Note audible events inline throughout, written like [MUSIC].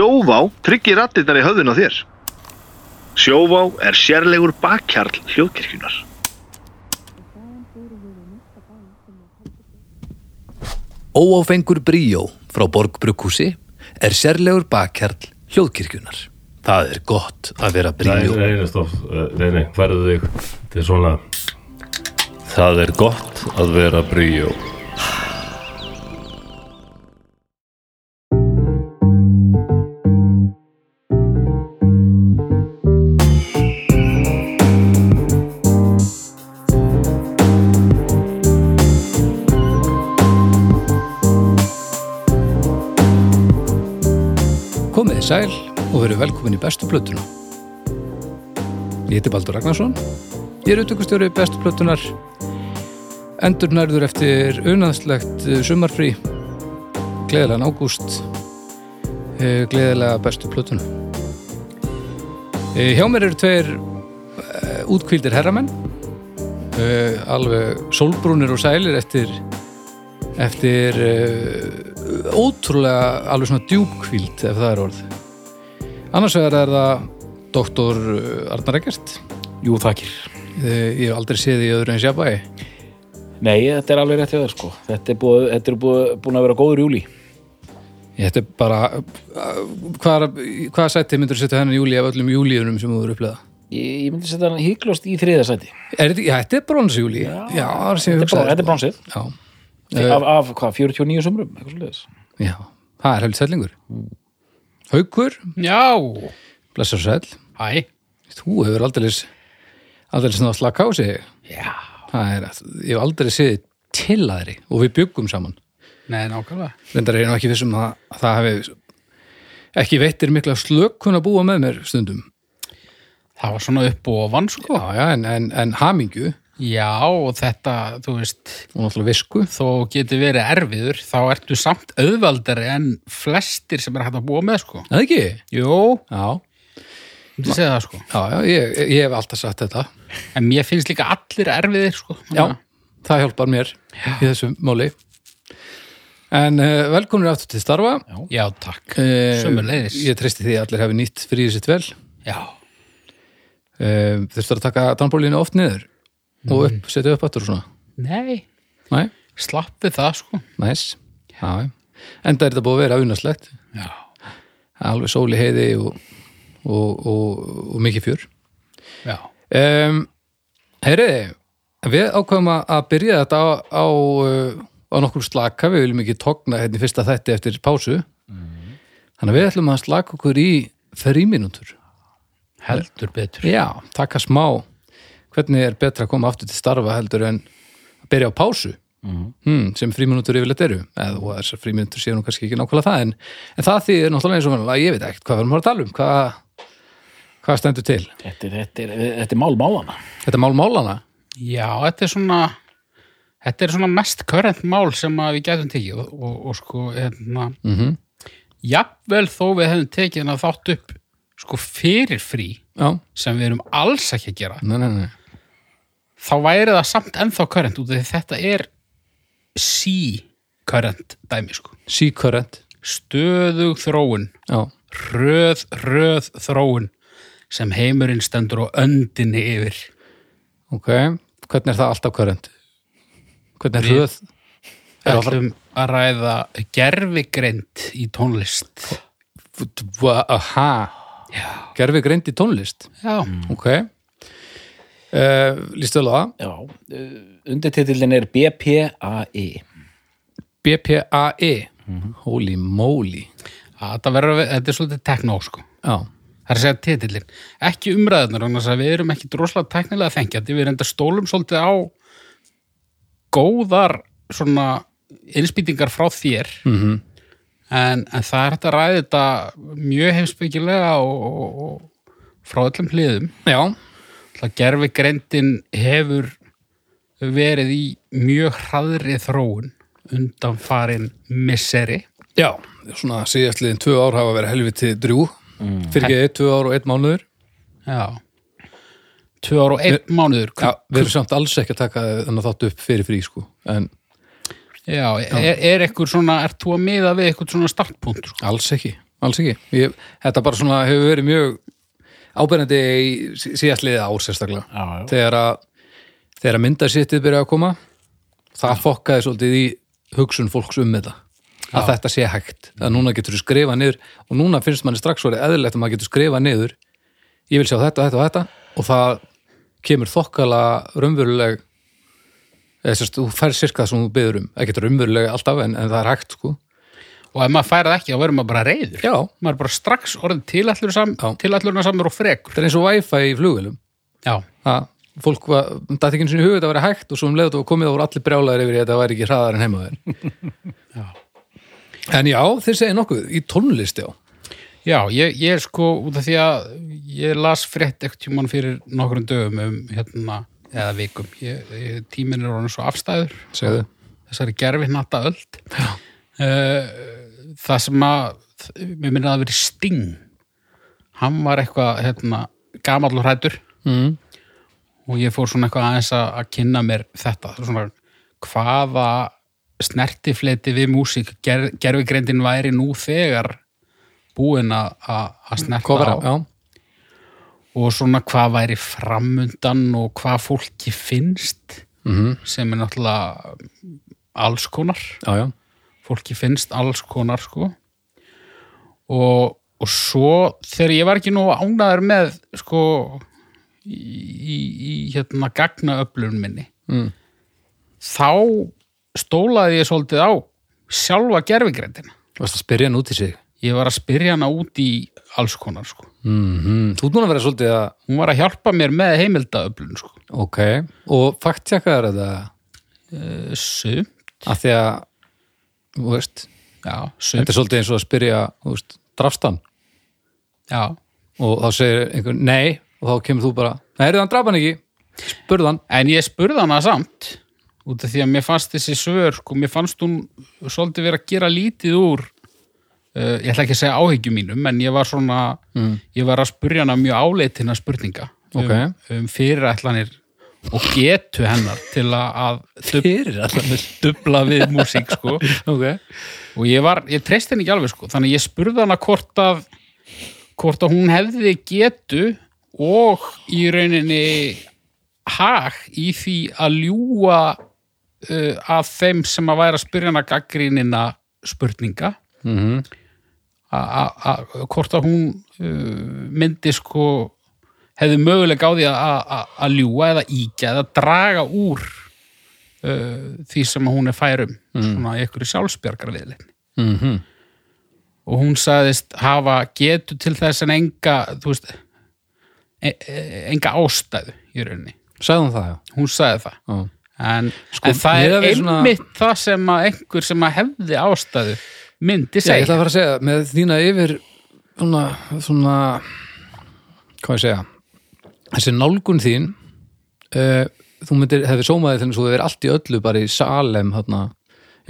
Sjóvá tryggir rattirnar í höfðun á þér. Sjóvá er sérlegur bakkjarl hljóðkirkjunar. Óáfengur bríó frá Borgbrukkúsi er sérlegur bakkjarl hljóðkirkjunar. Það er gott að vera bríó. nei, nei, stopp, nei, nei, færðu þig til svona Það er gott að vera bríó sæl og verið velkomin í bestu plötuna. Ég heiti Baldur Ragnarsson. Ég er auðvitað bestu plötunar. Endur nærður eftir unaðslegt eh, sumarfrí. Gleðilegan ágúst. eh, Gleðilega bestu plötuna. Eh, Hjá mér eru tveir útkvíldir herramenn. Alveg sólbrúnir og sælir eftir eftir uh, ótrúlega alveg svona djúbkvíld ef það er orð annars vegar er það doktor Arnar Eggert Jú, þakkir. Eh, ég hef aldrei séð í öðru en sjabæi Nei, þetta er alveg rétt hjá þér, sko. Þetta er, búið, þetta er búið, búin að vera góður júli. þetta er bara uh, hvaða hvað sætti myndur setja hennan júli af öllum júliunum sem þú eru upplega Ég, ég myndi setja hann híklost í þriðasæti. er þetta, er bronsjúli Þetta er, er bronsið. Af, af hvað, 49 sumrum, já, það er heldur sællingur Haukur, Já, blessar sæll. Hæ, þú hefur aldrei aldrei svona slaka á sig. Já, það er að ég hef aldrei séð til aðri og við byggum saman. Nei, nákvæmlega. reyndar er ég nú ekki vissum að, að það hafi ekki veittir mikla slökkun að búa með mér stundum. Það var svona upp og vann, sko. já, já, en, en, en hamingju Já, og þetta, þú veist, og náttúrulega visku þó getur verið erfiður, þá ertu samt auðvaldari en flestir sem er hægt að búa með, sko. eða ekki? Jú, Já, þú segja það, sko. já, já ég, ég hef alltaf sagt þetta En mér finnst líka allir erfiðir, sko. já, það hjálpar mér í þessu máli en uh, velkomin aftur til starfa Já, takk. uh, Sömuleiðis. ég treysti því að allir hafi nýtt fríðið sitt vel Já, uh, þurftur að taka tannbólinu oft niður og upp, setja upp aftur og svona? Nei, Nei, slappið það, sko. næs. Já, já. enda er þetta búið að vera unaslegt Já, alveg sóli heiði og, og, og, og mikið fjör. Já, um, Heyriði við ákveðum að að byrja þetta á, á, uh, á nokkur slaka. Við viljum ekki togna hérna í fyrsta þætti eftir pásu. Þannig að við ætlum að slaka okkur í fríminútur heldur betur. Já, taka smá hvernig er betra að koma aftur til starfa heldur en að byrja á pásu? Hmm, sem fríminútur yfirleitt eru. Eða þessar fríminútur séu nú kannski ekki nákvæmlega það en, en það þýðir náttúrulega eins og að ég veit ekkert hvað við erum að tala um. Hvað, hvað stendur til? Þetta er, þetta er, þetta er mál málana. Þetta er mál málana Já, þetta er svona þetta er svona mest körrent mál sem að við getum tekið og, og, og sko hérna, mm -hmm. jafnvel þó við hefum tekið þátt upp sko fyrir frí Já, sem við erum alls ekki að gera. Nei, nei, nei þá væri það samt ennþá körrent út af því þetta er sí-körrent dæmi sko. Síkörrent stöðug þróun. Já, röð, röð þróun sem heimurinn stendur á öndinni yfir. Ok. Hvernig er það alltaf körrent? Hvernig er Við-? Er það ætlum að ræða gerfigreind í tónlist. Aha. Gerfi greind í tónlist? Já, Ok uh, Lýstu vel á það. Já, uh, undirtitillin er BPAI. BPAE Holy moly. Þetta verður, þetta er svolítið teknó sko. Já, það er að segja titillin, ekki umræðunar við erum ekki droslega teknilega þengjandi við erum enda stólum svolítið á góðar svona innspýtingar frá þér. Mm en, en það er hægt að ræða þetta mjög heimsbyggilega og, og, og frá öllum hliðum. Já, það gerfi greindin hefur verið í mjög hraðri þróun undan farin misseri já Svona síðastliðin tvö ár hafa verið helviti drjú mm. Fyrir ekki tvö ár og einn mánuður já tvö ár og einn mánuður Já, við erum samt alls ekki að taka þannig þátt upp fyrir frí sko En Já, er, er ekkur svona, ert þú að miða við eitthvað svona startpunkt? Sko? alls ekki alls ekki ég, þetta bara svona hefur verið mjög ábyrjandi í sí- síðastliðið ár sérstaklega. Já, já. þegar að þegar að myndarsittið byrja að koma það fokkaði svolítið í hugsun fólks um þetta að þetta sé hægt, að núna getur þú skrifa niður og núna finnst manni strax orðið eðlilegt að maður getur skrifa niður ég vil sjá þetta, þetta og þetta og það kemur þokkala raunveruleg eða sérst, þú fær sirka það sem þú byður um ekkert raunveruleg alltaf en, en það er hægt sko og ef maður færi það ekki, þá verður maður bara reyður já, maður er bara strax orðin tilætlur sam, Já. tilætlurna samur og frekur. Þetta er eins og wifi í flugvélum. Já, að fólk var, það ekki einu sinni hugið að vera hægt og svo um leiðut og komið þá voru allir brjálæðir yfir í að þetta væri ekki hraðar en heima þeir [LAUGHS] en já, þeir segja nokkuð í tónlist já, já ég, ég er sko út af því að ég las frétt ekkert tjúman fyrir nokkrum dögum um hérna, eða vikum. Ég, ég, tíminn er orðin svo afstæður. Segðu. Þessari gerfi hnatta öld uh, það sem að mér minna að veri Sting. Hann var eitthvað hérna, gamall og hrættur mm. og ég fór svona eitthvað aðeins að, kynna mér þetta. Svona hvaða snertifleti við músík ger, gerfigreindin væri nú þegar búin að snerta Kofra, á. já, og svona hvað væri framundan og hvað fólki finnst mm sem er náttúrulega alls konar. Já, já. Fólki finnst alls konar sko. Og, og svo þegar ég var ekki nú ánæður með sko í, í, hérna gagnaöflun minni Mm. þá stólaði ég svolítið á sjálfa gerfigreindina varst að spyrja hann út í sig? Ég var að spyrja hana út í alls konar sko. Mm þú ert núna vera svolítið að hún var að hjálpa mér með heimildaöflun sko. Ok, og fakttjekkaður þetta? Uh, sum, að því að þú veist, já, þetta er svolítið eins og að spyrja veist, drafstan. Já, og þá segir einhver nei. Og þá kemur þú bara, nei, er hann draf hann ekki. Spurðan, En ég spurði hana samt út af því að mér fannst þessi svör sko, mér fannst hún svolítið vera að gera lítið úr uh, ég ætla ekki að segja áhyggjum mínum en ég var svona, ég var að spurja hana mjög áleitina spurninga Ok. um, um fyrirætlanir og getu hennar til að, að dubla við músík sko. Ok, og ég var, ég treysti henni ekki alveg sko. Þannig að ég spurði hana hvort að hvort að hún hefði getu og í rauninni hag í því að ljúga uh, að þeim sem að væra að spyrja hana gaggrínina spurninga. Mm a- a- a- hvort að hún uh, myndi sko hefði mögulega á því að- ljúga eða íkja eða draga úr uh, því sem hún er færum svona í einhverju sjálfsbjargar viðleikni mm og hún sagðist hafa getu til þess en enga þú veist e e enga ástæðu í rauninni. Sagði hún það, já, hún sagði það. Já. en, Sko, en það er við svona- einmitt það sem að einhver sem að hefði ástæðu myndi Já, ég segja. ætla að fara að segja, með þína yfir svona, svona hvað ég segja þessi nálgun þín uh, þú myndir, hefði sómaði þennig svo þið er allt í öllu bara í Salem þarna,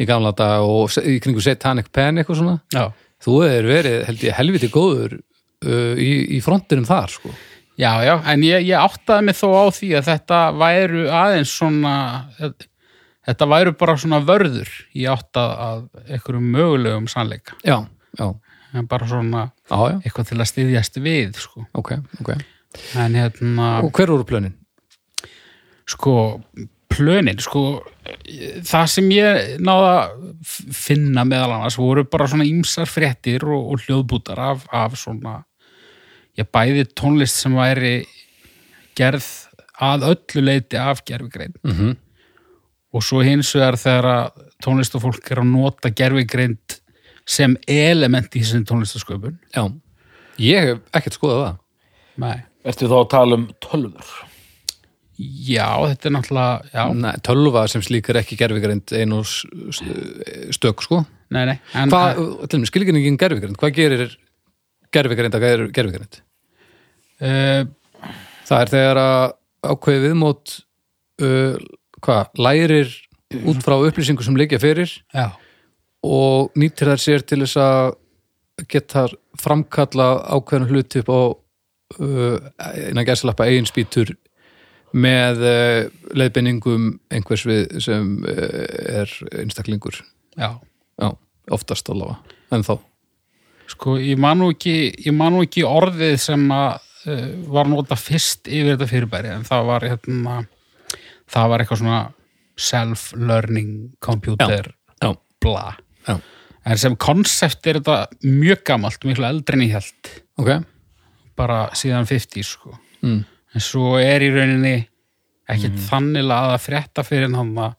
í gamla dag og í kringu Satanic Panic og svona já. þú hefur verið, held ég, helviti góður uh, í, í frontinum þar sko. já, já, en ég, ég áttaði mig þó á því að þetta væru aðeins svona þetta væru bara svona vörður í átta að einhverjum mögulegum sannleika já, já, en bara svona já, já, eitthvað til að styðjast við sko. ok, ok en hérna og hver voru plönin? sko plönin, sko það sem ég náða að finna meðal annars voru bara svona ímsar fréttir og, og hljóðbútar af, af svona ég bæði tónlist sem væri gerð að öllu leiti af gerfigrein Mm og svo hins vegar þegar tónlist og fólk er að nota gerfigreind sem element í þessum tónlistasköpun já, ég hef ekkert skoðað það. Nei. Ertu þá að tala um tölvur? já, þetta er náttúrulega já, Nei, tölva sem slíkar ekki gerfigreind ein og s- s- stök sko. Nei, nei en, hvað, skilgjörningin gerfigreind hvað gerir gerfigreind að gerir gerfigreind uh, það er þegar að ákveði viðmót uh, hvað, lærir út frá upplýsingu sem liggja fyrir já, og nýtir þær sér til þess að geta framkalla ákveðan hluti upp á innan gæsalappa eigin spýtur með uh, leiðbenningum einhvers við sem uh, er einstaklingur. Já. Já, oftast allavega, en þá Sko, ég man nú ekki, ég man nú ekki orðið sem að uh, var nota fyrst yfir þetta fyrirbæri en það var hérna það var eitthvað svona self-learning computer Já, bla. Já, en sem konsept er þetta mjög gamalt miklu eldri en ég held ok bara síðan 50 sko. Mm. en svo er í rauninni ekkert þannig að að frétta fyrir hann að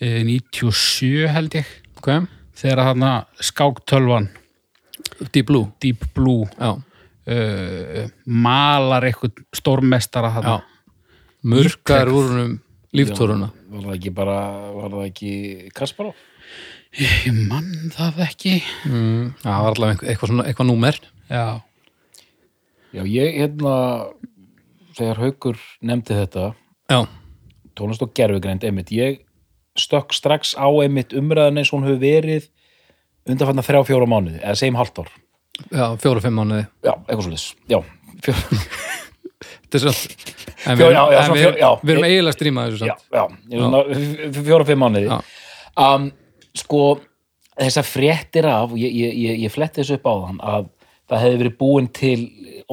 e, 97 held ég. Ok, þegar hann skáktölvan Deep Blue. Deep Blue uh, malar eitthvað stórmestara Murkar úr húnum líftóruna Var það ekki bara, var það ekki Kasparov? ég mann það ekki. Mm. Já, það var allavega eitthvað, svona, eitthvað númer. Já, Já, ég hérna þegar Haukur nefndi þetta Já, tónlist og gerfugreind einmitt, ég stökk strax á einmitt umræðan eins og hún hefur verið undanfanna þrjá fjóra mánuði, eða segjum halvt ár. Já, fjóra-fimm mánuði. Já, eitthvað svo Já, fjóra, [LAUGHS] En við, erum eiginlega að stríma þessu já, já, ég er svona fjóra, fimm mánuði. Um, Sko, þessar fréttir af ég, ég, ég, ég fletti þessu upp á þann að það hefði verið búin til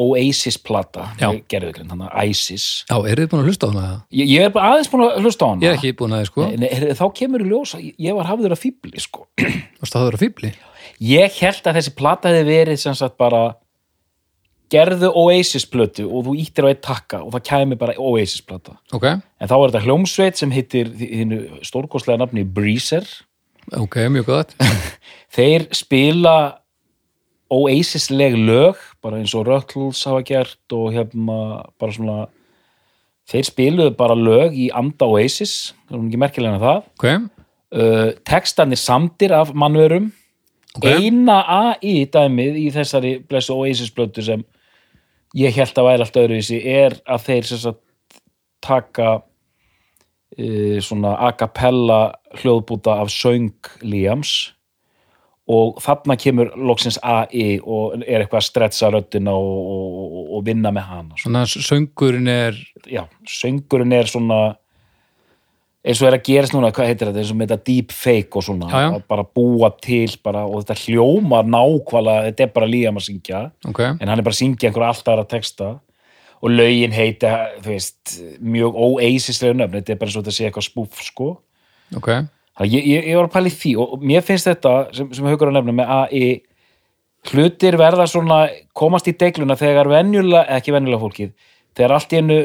Oasis-plata Já. gerfugreind, þannig að ISIS Já, eru þið búin að hlusta á hana? ég, ég er aðeins búin að hlusta á hana Ég er ekki búin að sko Nei, nei, heyrðu, þá kemur í ljós að ég- var hafður að fíbli sko. Varst það að vera fíbli? ég held að þessi plata hefði verið sem sagt bara gerðu Oasis plötu og þú íttir á eitt takka og það kæmi bara Oasis plata Ok, en þá er þetta hljómsveit sem heitir þínu stórkostlega nafni Breezer ok, mjög gott [LAUGHS] þeir spila Oasis-leg lög bara eins og Ruttles hafa gert og hérna bara svona þeir spiluðu bara lög í anda Oasis, það er ekki merkilega en það. Ok, uh, textanir samdir af mannverum. Ok. eina AI dæmið í þessari blessu Oasis blötu sem ég held að væri allt öðruvísi er að þeir sagt taka uh, svona a cappella hljóðbúta af söng Liams og þarna kemur loksins AI og er eitthvað að stretsa röddina og, og, og, vinna með hana svona. Söngurinn er já, söngurinn er svona eins og er að gerast núna, hvað heitir þetta eins og með þetta deep fake og svona Já, já. að bara búa til bara, og þetta hljómar nákvæmlega þetta er bara Líam að syngja Ok, en hann er bara að syngja einhver alltaf aðra texta. Og lögin heita þú veist, mjög óeisislega nöfn þetta er bara eins og þetta sé eitthvað spúf sko. Ok ég, ég, ég var að pæla í því og mér finnst þetta sem, sem haukur að nefna með AI hlutir verða svona komast í degluna þegar venjulega, ekki venjulega fólkið þegar allt í einu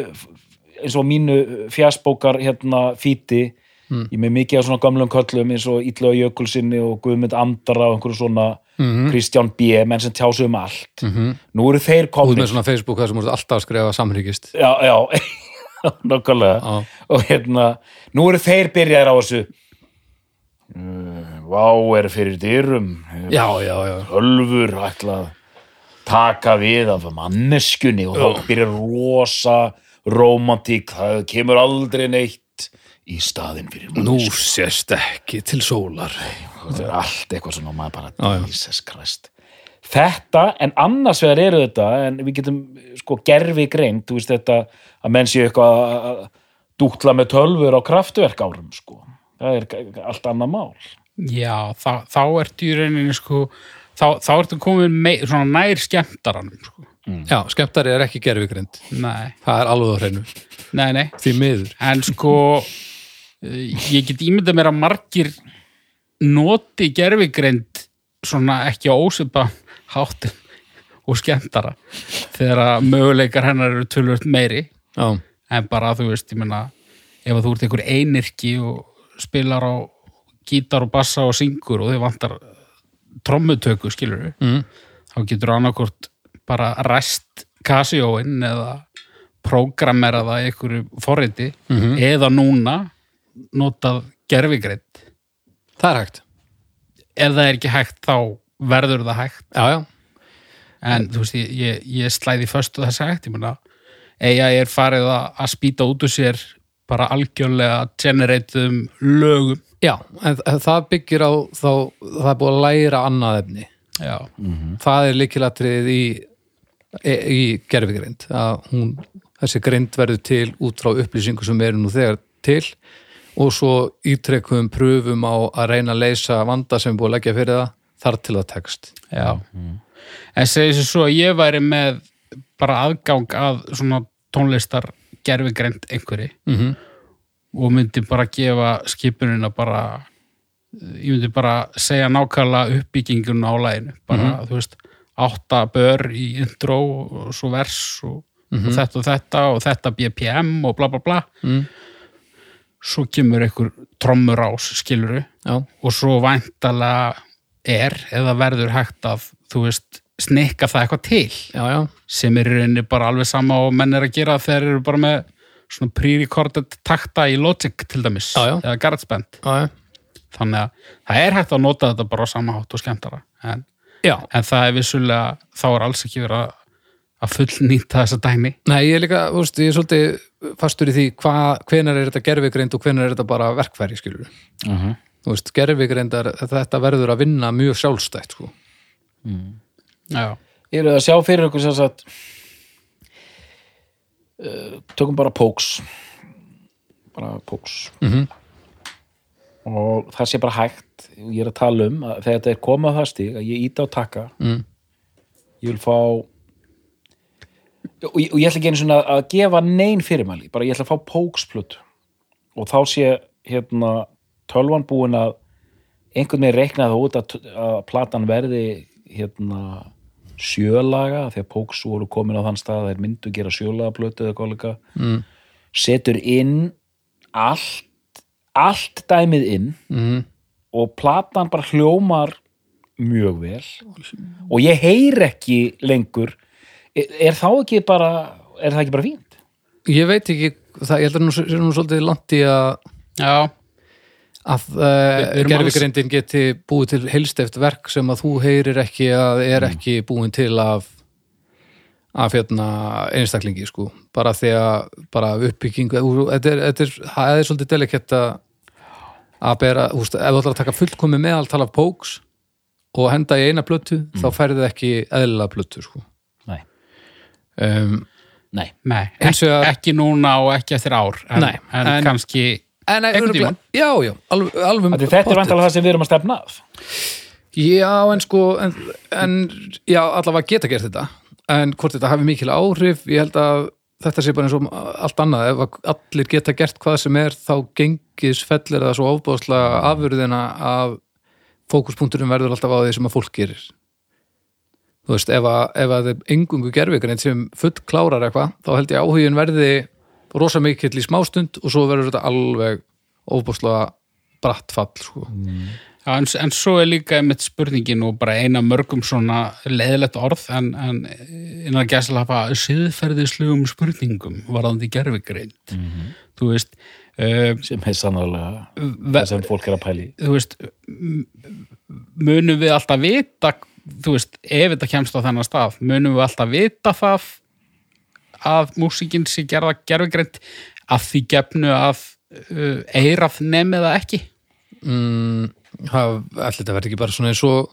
eins og mínu fjasbókar hérna fíti ég með mikið af svona gamlum köllum eins og Ítla og Jökulsinni og Guðmund Andara og einhverju svona Kristján B. menn sem tjásu um allt. -hmm. nú eru þeir Út komnir. með svona Facebook þar sem voru alltaf að skrifa samhryggist já, já, [LAUGHS] nokkulega og hérna, nú eru þeir byrjaðir á þessu Vá er fyrir dyrum. Já, já, já. Ölfur ætla að taka við af manneskjunni og þá byrjar rosa romantík, það kemur aldrei neitt í staðinn fyrir Nú mannesku sést ekki til sólar. Þetta er allt eitthvað svona maður bara. Jesus Christ. Þetta, en annars vegar eru þetta en við getum sko gerfi greint, þú veist þetta að menn séu eitthvað að- að dútla með tölfur á kraftverk árum sko, það er allt annað mál. Já þá, þá ertu í rauninni sko þá, þá ertu komin mei, svona nær skemmtaranum sko. Já, skemmtari er ekki gerfigrind nei, Það er alveg á hreinu. Nei, nei. Því miður. En sko eh, ég get ímyndað mér að margir noti gerfigreind svona ekki á ósöpa háttum og skemmtara þegar að möguleikar hennar eru tölvöld meiri. Já, en bara þú veist, ég meina ef að þú ert einhver einirki og spilar á gítar og bassa og syngur og þið vantar trommutöku skilur mm. þá getur annarkort bara rest Casio-inn eða prógrammera það í einhverju forriti Mhm. eða núna notað gerfigreitt það er hægt ef það er ekki hægt þá verður það hægt Já, já, en þú veist, ég, ég, slæði föstu þess að hægt, ég meina eiga er farið að spýta út úr sér bara algjörlega genereitum lögum. Já En það byggir á þá Það er búið að læra annað efni. Já, Það er líkilatrið í í gerfigrind að hún, þessi grind verður til út frá upplýsingu sem eru nú þegar til og svo ítrekkum pröfum á að reyna að leysa vanda sem er búið að leggja fyrir það þar til það tekst. Já. En segi sér svo að ég væri með bara aðgang að svona tónlistar gerfigreind einhverji mm -hmm. og myndi bara gefa skipunina bara ég myndi bara segja nákvæmlega uppbyggingun á læginu bara, þú veist, átta bör í intro og svo vers og, og þetta og þetta og þetta BPM og bla bla bla. Mm. svo kemur einhver trommur ás skiluru Já, og svo væntalega er eða verður hægt að þú veist, snikka það eitthvað til. Já, já, sem er rauninni bara alveg sama og menn er að gera þegar þeir eru bara með svona pre-recorded takta í Logic til dæmis Já, eða GarageBand þannig að það er hægt að nota þetta bara á sama hátt og skemmtara en, en það er vissulega, þá er alls ekki verið að, að fullnýta þessa dæmi. Nei, ég er líka, þú veist, ég er svolítið fastur í því hva, hvenar er þetta gerfigreind og hvenar er þetta bara verkfæri, skilur Mhm. þú veist, gerfigreindar þetta verður að vinna mjög sjálfstætt sko. já, Eru það að sjá fyrir ykkur sem sagt uh, tökum bara póks bara póks Mhm. og það sé bara hægt og ég er að tala um að þegar þetta er komið á það stig að ég íta á taka Mm. ég vil fá og ég, og ég ætla ekki einu svona að gefa nein fyrirmæli, bara ég ætla að fá póksplötu og þá sé hérna tölvan búin að einhvern veginn reikna það út að, að platan verði hérna sjölaga því að Póks voru komin á þann stað að þeir myndu gera sjölaga plötu eða kollega mm. setur inn allt allt dæmið inn Mm. og platan bara hljómar mjög vel og ég heyr ekki lengur er, er þá ekki bara er það ekki bara fínt? Ég veit ekki, það, ég held að nú nú svolítið langt í að já, að uh, við erum gerfigreindin geti búið til heilsteft verk sem að þú heyrir ekki að er ekki búin til af af hérna einstaklingi sko, bara því að bara uppbyggingu, þetta er, þetta er, það er svolítið delikett að bera, þú veist, ef þú ætlar að taka fullkomi meðaltal af póks og henda í eina plötu, þá færið ekki eðlilega plötu sko. Nei, um, nei. Nei, ekki, ekki núna og ekki eftir ár en, Nei, en, en- kannski En örugglega- tímann. Já, já, alveg, alveg Af Þetta er vantalega það sem við erum að stefna að. Já, en sko en, en já, allavega geta gert þetta. En hvort þetta hafi mikil áhrif ég held að þetta sé bara eins og allt annað, ef allir geta gert hvað sem er þá gengis fellir það svo ofbáðslega afurðina að fókuspunkturinn verður alltaf á því sem að fólk gerir. Þú veist, ef að, ef að engungu gerfikarind sem full klárar eitthvað, þá held ég áhugin verði rosa mikill í smástund og svo verður þetta alveg ofbáðslega bratt fall, sko. Já, en, en svo er líka einmitt spurningin og bara eina mörgum svona leiðilegt orð en, en innan að gæsla hafa siðferðislugum spurningum varðandi gerfigreind þú veist uh, sem er sannarlega það sem fólk er að pæli þú veist munum við alltaf vita þú veist, ef þetta kemst á þennan stað munum við alltaf vita það að músíkin sé gerða gerfigreind að því gefnu að uh, eirað nefnið það ekki? Mm, það, verður ekki bara svona eins og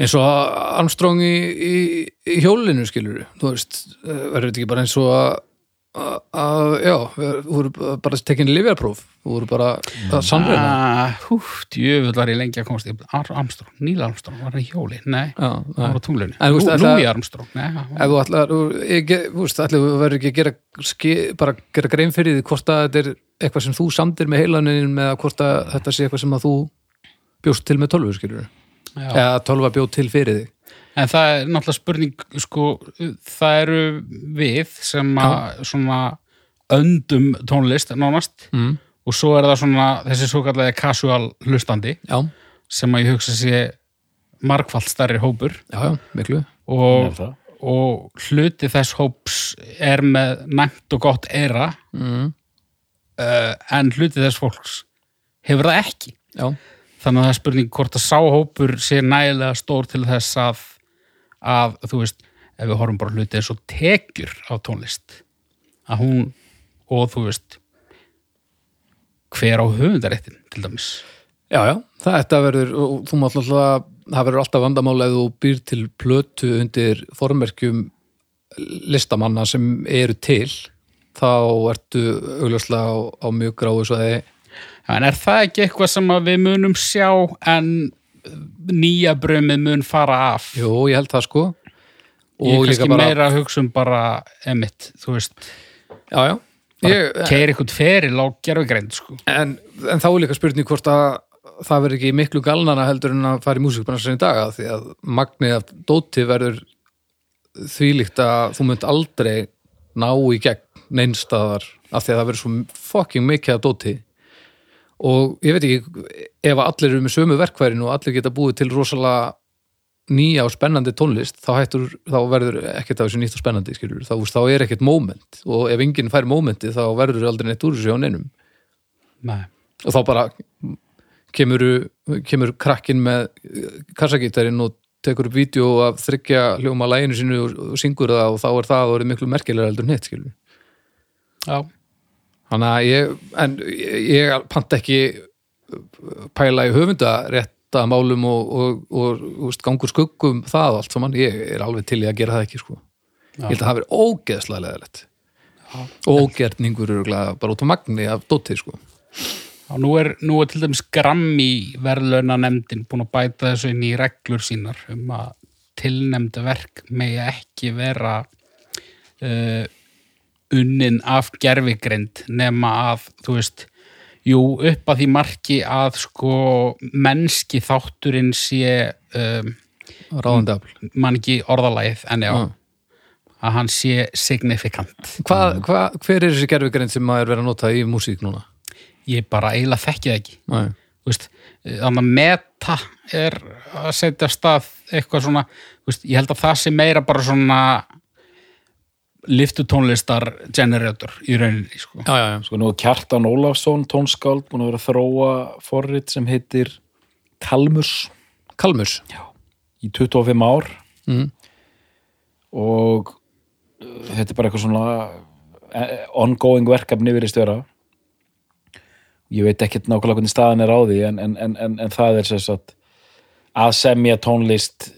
eins og Armstrong í, í, í hjólinu skilur þú veist, eh, verður þetta ekki bara eins og að, að, já, við voru bara tekin livjarpróf þú voru bara að sannreina Ah, húf, djöfull var ég lengi að komast í Ar Armstrong, Neil Armstrong, var það í hjóli? Nei, já, það var á tunglunni Louis Armstrong, nei hann þú ætlar þú- ég ge- þú veist, allir verður ekki að gera ske, bara gera grein fyrir því hvort að þetta er eitthvað sem þú samdir með heilanin með að hvort að þetta sé eitthvað sem að þú bjóst til með tölvu skilur eða tölva bjóð til fyrir þig En það er náttúrulega spurning sko, það eru við sem að svona öndum tónlist nánast. Mm. og svo er það svona þessi svo kallega casual hlustandi já, sem að ég hugsa sé margfald stærri hópur. Já, já, miklu. Og, og hluti þess hóps er með næmt og gott eira mm. uh, en hluti þess fólks hefur það ekki. Já, þannig að það er spurning hvort að sáhópur sé nægilega stór til þess að að þú veist ef við horfum bara hluti eins og tekjur á tónlist að hún og þú veist hver á höfundaréttin til dæmis. Já, já, þetta verður, þú mátt alltaf, það verður alltaf vandamál ef þú býr til plötu undir formerkjum listamanna sem eru til, þá ertu augljóslega á, á mjög gráu svo þeir, en er það ekki eitthvað sem að við munum sjá en nýja brömið mun fara af. Jú, ég held það sko. Ég er og líka kannski bara, meira að hugsa um bara emitt, þú veist, já, já. ég, keir eitthvað feril á gerfugreind sko. en, en þá er líka spurning hvort að það verður ekki miklu galnana heldur en að fara í músikbransin í dag af því að magnið af dóti verður þvílíkt að þú munt aldrei ná í gegn neinstaðar af því að það verður svo fucking mikið af dóti og ég veit ekki ef að allir eru með sömu verkværin og allir geta búið til rosalega nýja og spennandi tónlist þá, hættur, þá verður ekkert af þessu nýtt og spennandi þá, þá er ekkert moment. Og ef enginn fær momenti þá verður aldrei neitt úr þessu á neinum. Nei. og þá bara kemur, kemur krakkin með kassagítarinn og tekur upp vídeo af þryggja hljóma læginu sínu og, og syngur það og þá er það orðið miklu merkilega heldur en hitt skilur Já, þannig að ég en ég, ég panta ekki pæla í höfunda rétta málum og, og, og, og gangur skuggum það og allt saman, ég er alveg til í að gera það ekki sko. ég held að það hafi ógeðslega leðilegt ógerningur eru bara út á magni af dótið sko. Já, nú er, nú er til dæmis Grammy verðlauna nefndin búin að bæta þessu inn í reglur sínar um að tilnefnda verk megi ekki vera uh, unnin af gerfigreind nema að, þú veist, jú, upp að því marki að sko mennski þátturinn sé um, ráðandi afl man ekki orðalæð en já, Já. að hann sé signifikant. hva, hva, hver er þessi gerfugrein sem maður verið að nota í músík núna? Ég bara eiginlega þekki það ekki. Nei. Þú veist, þannig að meta er að setja stað eitthvað svona, þú veist, ég held að það sé meira bara svona liftutónlistar generator í rauninni, sko. Já, já, já. Sko nú er Kjartan Ólafsson, tónskáld, búin að vera að þróa forrit sem heitir Kalmus Kalmus í 25 ár mm. og uh, þetta er bara eitthvað svona eh, ongoing verkefni virðist vera ég veit ekkert nákvæmlega hvernig staðan er á því en, en, en, en, en það er sem sagt að semja tónlist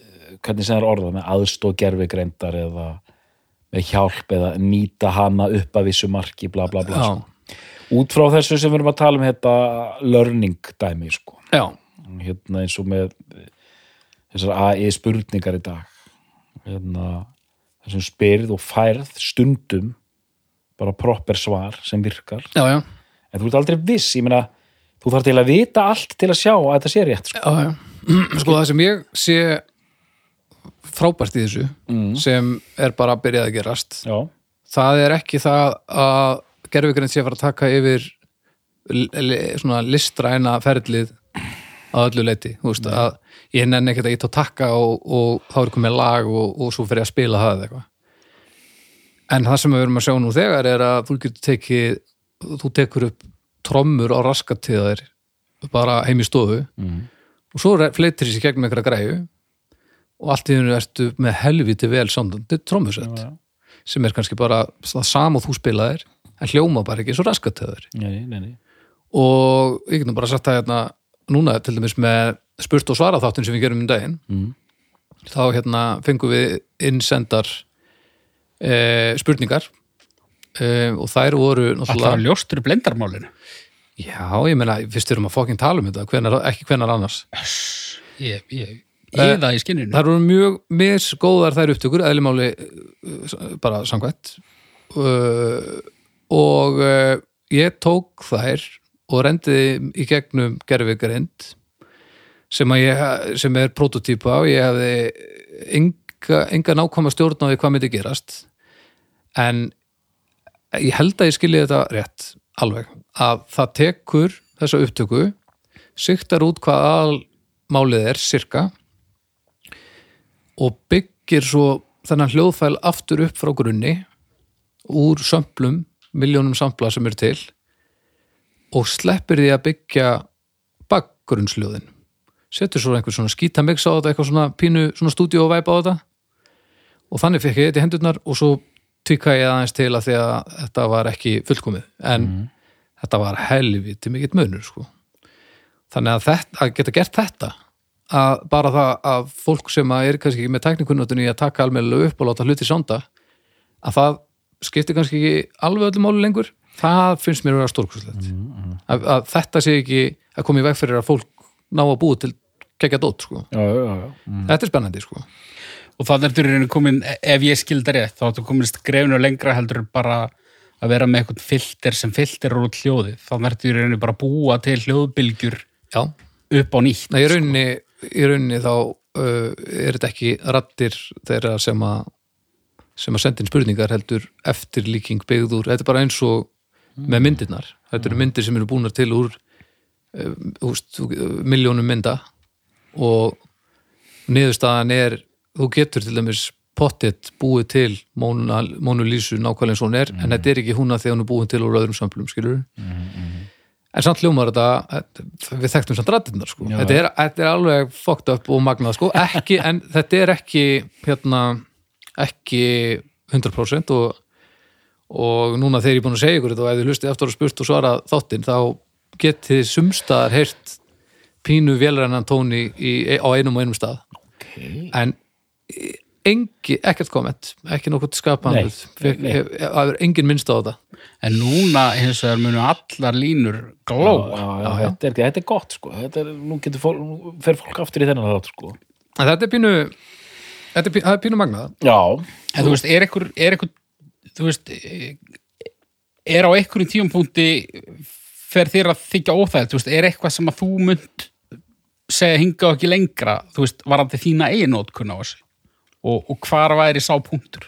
hvernig sem er orðað með aðstóð gerfigreindar eða með hjálp eða nýta hana upp að vissu marki bla bla bla sko. út frá þessu sem við erum að tala um þetta learning dæmi sko. hérna eins og með þessar AI spurningar í dag hérna þessum spyrð og færð stundum bara proper svar sem virkar já, já, en þú ert aldrei viss, ég meina þú þarf til að vita allt til að sjá að þetta sé rétt sko. já, já. [CLEARS THROAT] Sko það sem ég sé frábært í þessu sem er bara að byrjað að gerast. Já, það er ekki það að gerfugrein sé að fara að taka yfir listræna ferlið að öllu leiti veist, að ég nenni ekkert að ít á takka og, og þá er komið lag og, og svo fyrir að spila það eða eitthvað. En það sem við erum að sjá nú þegar er að þú getur tekið þú tekur upp trommur á raskatíðar bara heim í stofu og svo fleitir þessi gegnum einhverja græju og allt í hennu ertu með helviti vel samdandi trommusett já. sem er kannski bara það sam og þú spilaðir en hljóma bara ekki svo raskatöður og ég getum bara sagt það hérna núna til dæmis með spurt og svara þáttin sem við gerum um daginn Mm. þá hérna fengum við innsendar e, spurningar e, og þær voru Alltaf ljóstur í blendarmálinu. já, ég meina, fyrst við erum að fokkin tala um þetta hvenar, ekki hvenar annars Ég, ég, ég það í skinninu. þær voru mjög misgóðar þær upptökur eðlimáli uh, bara samkvæmt. Uh, og ég tók þær og rendiði í gegnum gerfigreind sem, sem er prototýpa og ég hefði enga, enga nákvæma stjórn á því hvað myndi gerast. En ég held að ég skilji þetta rétt alveg, að það tekur þessa upptöku siktar út hvað almálið er cirka og byggir svo þennan hljóðfæl aftur upp frá grunni úr sömplum, miljónum sampla sem eru til og sleppir því að byggja bakgrunnsljóðin. Setur svo einhver svona skítamix á þetta eitthvað svona pínu, svona stúdíu og væpa á þetta. Og þannig fekk ég þetta í hendurnar og svo tvíka ég aðeins til að því að þetta var ekki fullkomið. En þetta var helviti mikill munur sko. þannig að, þetta, að geta gert þetta að bara það að fólk sem að er kannski ekki með tæknikunnotunni að taka almennilega upp og láta hluti sánda að það skiptir kannski ekki alveg öllum máli lengur. Það finnst mér að vera stórkurslegt að, að þetta sé ekki að koma í veg fyrir að fólk ná að búa til geggja dót sko. já, já, já. þetta er spennandi sko. og þannig ertu í rauninni komin, ef ég skilda rétt þá ertu komin skrefinu lengra heldur bara að vera með eitthvað filter sem filter út hljóðið, þannig ertu í rauninni bara búa til hljóðbylgjur já, upp á nýtt Nei, í rauninni, í rauninni þá uh, er þetta ekki rattir þeirra sem að sem að senda inn spurningar heldur eftir líking byggð úr, þetta er bara eins og með myndirnar, þetta eru myndir sem eru búnar til úr uh, miljónum mynda og niðurstaðan er þú getur til dæmis pottet búið til Mónu, Lísu nákvæmlega eins og hún er, en þetta er ekki húna þegar hún er búin til úr öðrum samplum, skilur en samt hljómar þetta við þekktum samt rættirnar sko. Já. þetta, er, þetta er alveg fucked up og magnað sko. ekki, en þetta er ekki hérna, ekki 100% og, og núna þegar ég er búin að segja ykkur þetta og ef þið hlustið eftir að spurt og svara þáttinn þá getið sumstaðar heyrt pínu vélrænan tóni í, á einum og einum stað Okay. en engi, ekkert komment ekki nokkuð skapan Nei, það er engin minnst á þetta. En núna hins vegar munu allar línur já, þetta, er, þetta er gott sko. þetta er, nú getur fólk, nú fer fólk aftur í þennan þátt sko. en þetta er pínu þetta er pínu, það er pínu magnað. Já, en þú veist, er ekkur, er ekkur þú veist er á einhverjum tíumpunkti fer þér að þykja óþægt þú veist, er eitthvað sem að þú munt segja hinga og ekki lengra þú veist, varandi þína eigin nótkun á þessu og, og hvar væri sá punktur?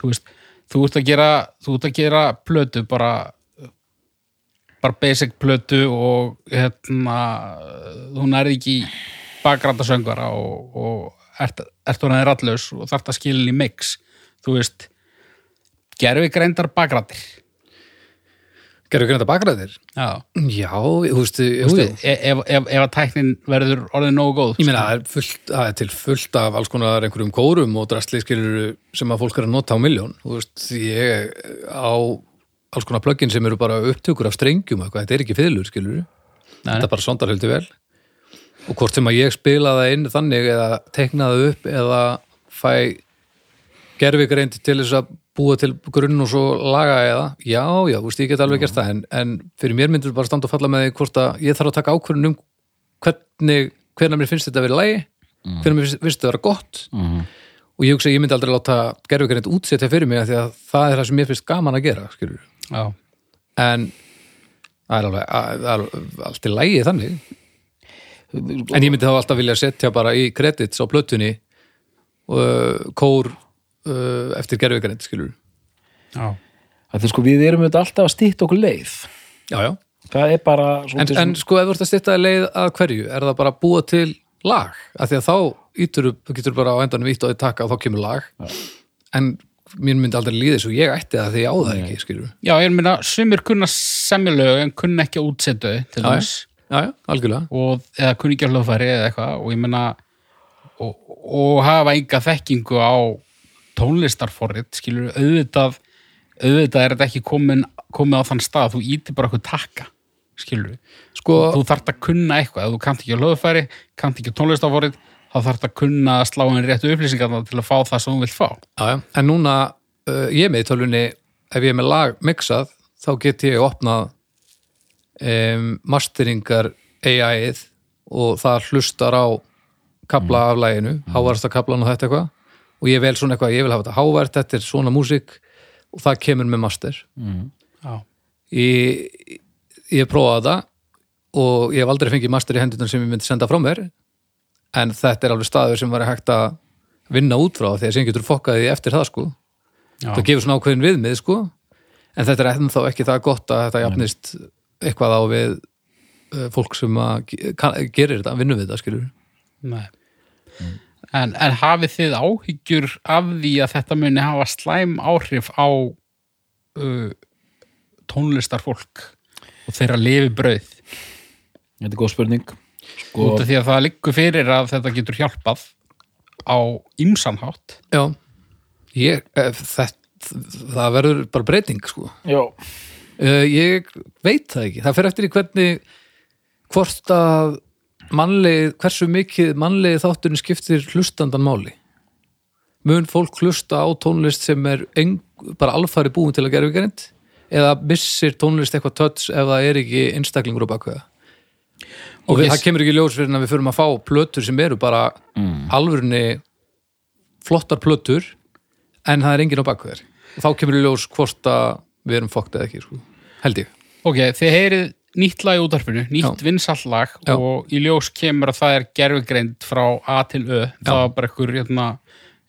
Þú veist, þú ert að gera þú ert að gera plötu bara bara basic plötu og hérna þú nærði ekki bakgrænda söngvara og, og ert, ert orðin rallaus og þarft að skilja í mix. Þú veist gerfi greindar bakgrættir Gerðu þetta bakræðir? já, Já, þú veist, þú jú, jú. veist ef, að tæknin verður orðin nógu góð Ég meina, það er, fullt, það er til fullt af alls konar einhverjum kórum og drastli skilur sem að fólk er að nota á miljón. Þú veist, ég á alls konar plugin sem eru bara upptökur af strengjum eitthvað, þetta er ekki fiðlur, skilur Nei. Þetta bara sondar heldur vel. Og hvort sem að ég spila það inn þannig eða tekna það upp eða fæ gerfigreind til þess að búa til grunn og svo laga eða, já, já, þú veist, ég get alveg gert það en, en fyrir mér myndur bara standa og falla með því hvort að ég þarf að taka ákvörðun um hvernig, hvernig mér finnst þetta að vera í lagi, hvernig mér finnst þetta að vera gott. Og ég hugsa ég myndi aldrei láta gerfugreind útsetja fyrir mig því að það er það sem mér finnst gaman að gera, skilur já, en það er alveg, að- er allt í lagi þannig. En ég myndi þá alltaf vilja setja bara í credits á plötunni uh, kór uh, eftir gerfugreind, skilur já, þetta er sko við erum auðvitað alltaf að stýtt okkur leið. Já, já. Það er bara En, svolítið en sko ef þú ert að styrta leið að hverju, er það bara að búa til lag? Af því að þá ítur, getur bara á endanum ítt og þið taka og þá kemur lag. En mér myndi aldrei líða svo ég ætti það því ég á það ekki, skilur. já, ég meina sumir kunna semja lög en kunna ekki að útsetja þau til Já, dæmis. Já, já, algjörlega. og, eða kunni ekki að hljóðfæri eða eitthvað. Og ég meina og, og hafa enga þekkingu á tónlistarforrit skilur auðvitað auðvitað er þetta ekki komin, komið á þann stað þú ítir bara eitthvað takka skilur Sko, þú þarft að kunna eitthvað ef þú kannt ekki að hljóðfæri, kannt ekki tónlistarforrit þá þarft að kunna að slá henni réttu upplýsingar til að fá það sem þú vilt fá. Já, já. En núna, uh, ég með í tölvunni, ef ég er með lag mixað, þá get ég opnað um, masteringar AI-ið og það hlustar á kabla af laginu, hávarsta kablan og þetta eitthvað og ég vel svona eitthvað, ég vil hafa þetta hávært, þetta er svona músík og það kemur með master. Já, ég, ég prófaði það og ég hef aldrei fengið master í hendurnar sem ég myndi senda frá mér. En þetta er alveg staður sem var hægt að vinna út frá því að sem getur fokkaði eftir það sko. Já, það gefur svona ákveðin viðmið sko. En þetta er ennþá ekki það gott að þetta jafnist eitthvað á við uh, fólk sem gerir þetta, vinnur við þetta skilur Nei. En, en hafið þið áhyggjur af því að þetta muni hafa slæm áhrif á uh, tónlistarfólk og þeirra lifi brauð? Þetta er góð spurning. Sko, út af því að það liggur fyrir að þetta getur hjálpað á ymsanhátt já, ég, eh, þetta, það verður bara breyting sko. Já, Uh, ég veit það ekki. Það fer eftir í hvernig hvort að mannlið, hversu mikið mannlið þátturinn skiptir hlustandan máli. Mun fólk hlusta á tónlist sem er eng, bara alfæri búin til að gera vikarind eða missir tónlist eitthvað töts ef það er ekki einstaklingur á bakveða. og við, ég- það kemur ekki ljós fyrir að við förum að fá plötur sem eru bara Mm. alvörunni flottar plötur en það er enginn á bakveður og þá kemur ljós hvort að við erum fokkt eða ekki sko. held ég Ok, þið heyrið nýtt lag í útarpinu, nýtt vinsall lag Já. og í ljós kemur að það er gerfugreind frá A til Ö. Það var bara einhver, hérna,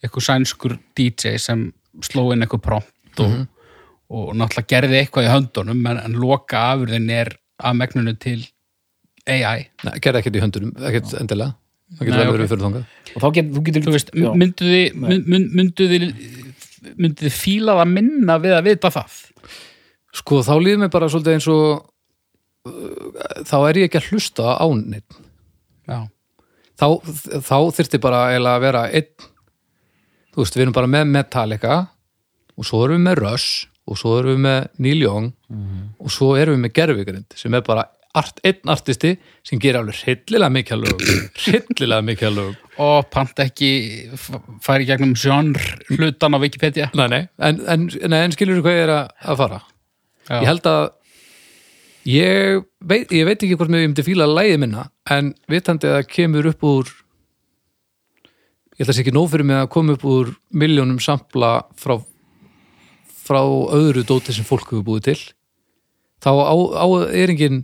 einhver sænskur DJ sem sló inn einhver prompt og, Mhm. og náttúrulega gerði eitthvað í höndunum en, en loka afurðin er að megnunu til AI Nei, gerði ekkert í höndunum, ekkert endilega. Það getur verið fyrir þangað. Og þá getur, þú getur Þú veist, já. myndu þið mynd, mynd, myndu þið myndu þið fíla það minna við að vita það? Sko, þá líður mér bara svolítið eins og þá er ég ekki að hlusta á neitt Já, þá, þá þyrfti bara að vera einn. Þú veist, við erum bara með Metallica og svo erum við með Rush og svo erum við með Neil Young og svo erum við með Gervigrind sem er bara art, einn artisti sem gerir alveg hryllilega mikið lögum. Hryllilega mikið lögum. Og panta ekki færi gegnum genre hlutan á Wikipedia? Nei, nei, en, en, nei, en skilur hvað ég er að fara? Já. ég held að ég veit, ég veit ekki hvort mér ég myndi fíla lægið minna en vitandi að það kemur upp úr ég held að sé ekki nóg fyrir mig að koma upp úr miljónum sampla frá frá öðru dóti sem fólk hefur búið til þá á, á er engin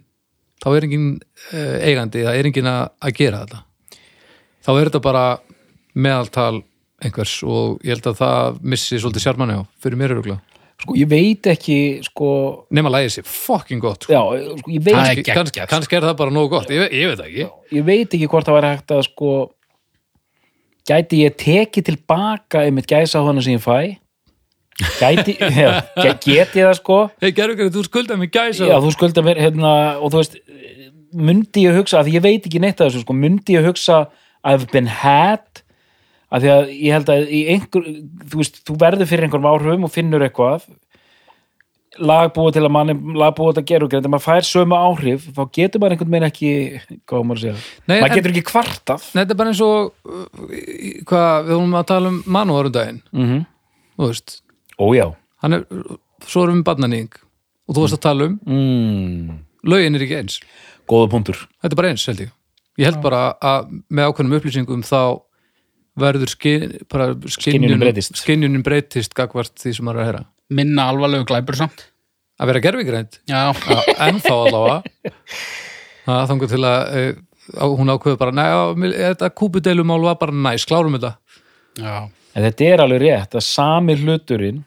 þá er engin uh, eigandi það er engin að, að gera þetta. Þá er þetta bara meðaltal einhvers og ég held að það missi svolítið sjármanni á fyrir mér öruglega sko, ég veit ekki sko, nema lægið sér fucking gott sko. já, sko, veit er kannski, geggjað, kannski, er það bara nógu gott ég, ég veit ekki. Ég veit ekki hvort það væri hægt að sko gæti ég tekið tilbaka einmitt gæsa hana sem ég fæ? Gæti, [LAUGHS] já, ge- get ég það sko? Hei gerðu þú skuldað mig gæsa já, þú skulda mér hérna, og þú veist, myndi ég hugsa að ég veit ekki neitt af þessu, sko, myndi ég hugsa I've been had að því að ég held að einhver þú veist, þú verður fyrir einhverjum áhrifum og finnur eitthvað lag búið til að manni, lag búið til að gera og greið, þegar maður fær sömu áhrif þá getur maður einhvern veginn ekki hvað maður að segja, Nei, maður en- getur ekki kvartað. Nei, þetta er bara eins og uh, hvað, við vorum að tala um manúarum daginn mm -hmm. þú veist, ójá er svo erum við barnaning og þú varst að tala um mm. lögin er ekki eins, góða punktur. Þetta er bara eins held ég. Ég held bara að með ákveðnum upplýsingum þá verður skin, bara Skynjunin breytist. skinjunin breytist gagvart því sem maður er að heyra. Minna alvarlegu glæpur samt. Að vera gerfigrænt Já, ennþá allavega. Það þangur til að e, á, hún ákveður bara, næja, þetta kúpudeilumál var bara næs, klárum þetta. Já, en þetta er alveg rétt að sami hluturinn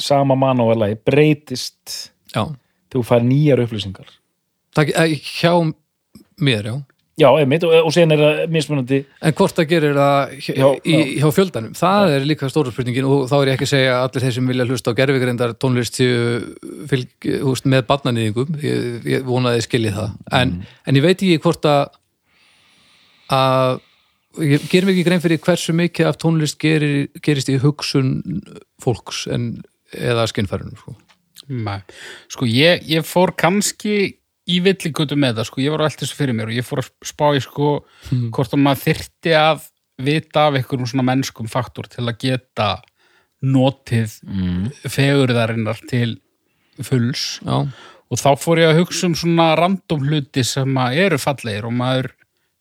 sama mann og alveg breytist. Já, þegar þú fær nýjar upplýsingar. Það, e, hjá mér, já Já, einmitt, og, og sen er það mismunandi En hvort það gerir það hjá, Já, í, já. hjá fjöldanum, það er líka stóra spurningin og þá er ég ekki að segja að allir þeir sem vilja hlusta á gerfigreindar tónlist séu fylg, húst, með barnanýðingum, ég, ég vonaði skilji það, en, en ég veit ekki hvort að að ég gerum ekki grein fyrir hversu mikið af tónlist gerir, gerist í hugsun fólks en, eða skinnfærunum sko. Nei. Sko ég, ég fór kannski í villigutu með það, sko, ég var á allt þessu fyrir mér og ég fór að spá í sko hvort að maður þyrfti að vita af einhverjum svona mennskum faktor til að geta notið mm. fegurðarinnar til fulls. Já, og þá fór ég að hugsa um svona random hluti sem að eru fallegir og maður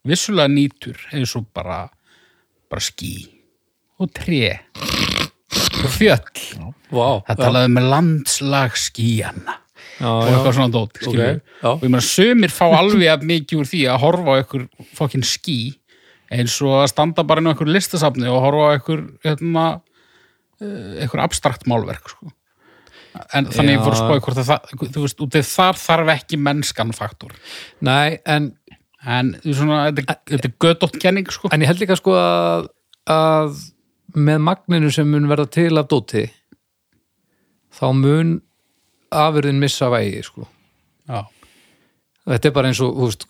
vissulega nýtur eins og bara bara ský og tré og fjöll. Vá það talaði með landslag skýjana já, og eitthvað svona dót Ok, okay. og ég meina sömur fá alveg mikið úr því að horfa á einhver fokkin ský eins og að standa bara inn á einhver listasafni og horfa á einhver hérna, eh, einhver abstrakt málverk sko. en þannig ég fór að spáði hvort að það, þú veist, út af þar þarf ekki mennskan faktor Nei, en en svona, þetta, þetta er gödótt kenning sko. En ég held líka sko að, að með magninu sem mun verða til af dóti þá mun afurðin missa vægi sko. Þetta er bara eins og veist,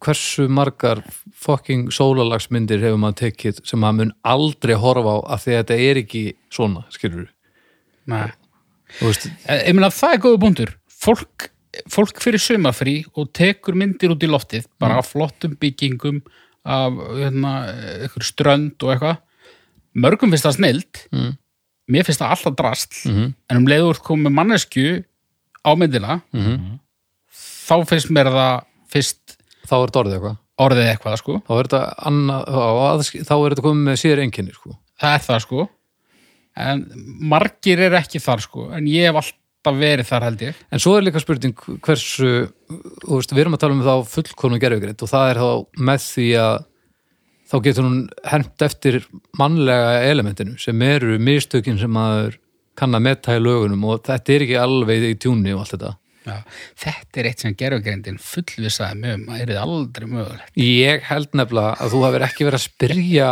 hversu margar fucking sólalagsmyndir hefur maður tekið sem maður mun aldrei horfa á af því að þetta er ekki svona, skilur veist, Eh, ég meina það er góða búndur fólk, fólk fyrir sumafrí og tekur myndir út í loftið bara af flottum byggingum af hérna, strönd og eitthvað. Mörgum finnst það snild. Mm. mér finnst það alltaf drast. Mhm. en um leiður komið mannesku á myndina Mhm. þá finnst mér það fyrst þá er þetta orðið eitthvað orðið eitthvað sko, þá er þetta annað, þá, þá er þetta komið með síður einkenni sko. það er það sko en margir eru ekki þar sko en ég hef alltaf verið þar held ég en svo er líka spurning hversu veist, við erum að tala um þá fullkonu gerfugreind og það er þá með því að þá getur hún hermt eftir mannlega elementinu sem eru mistökin sem maður kann að metta í lögunum og þetta er ekki alveg í tjúni og allt þetta. Já, þetta er eitt sem gerfugreindin fullvisaði mig um að er aldrei mögulegt. Ég held nefnilega að þú hafir ekki verið að spyrja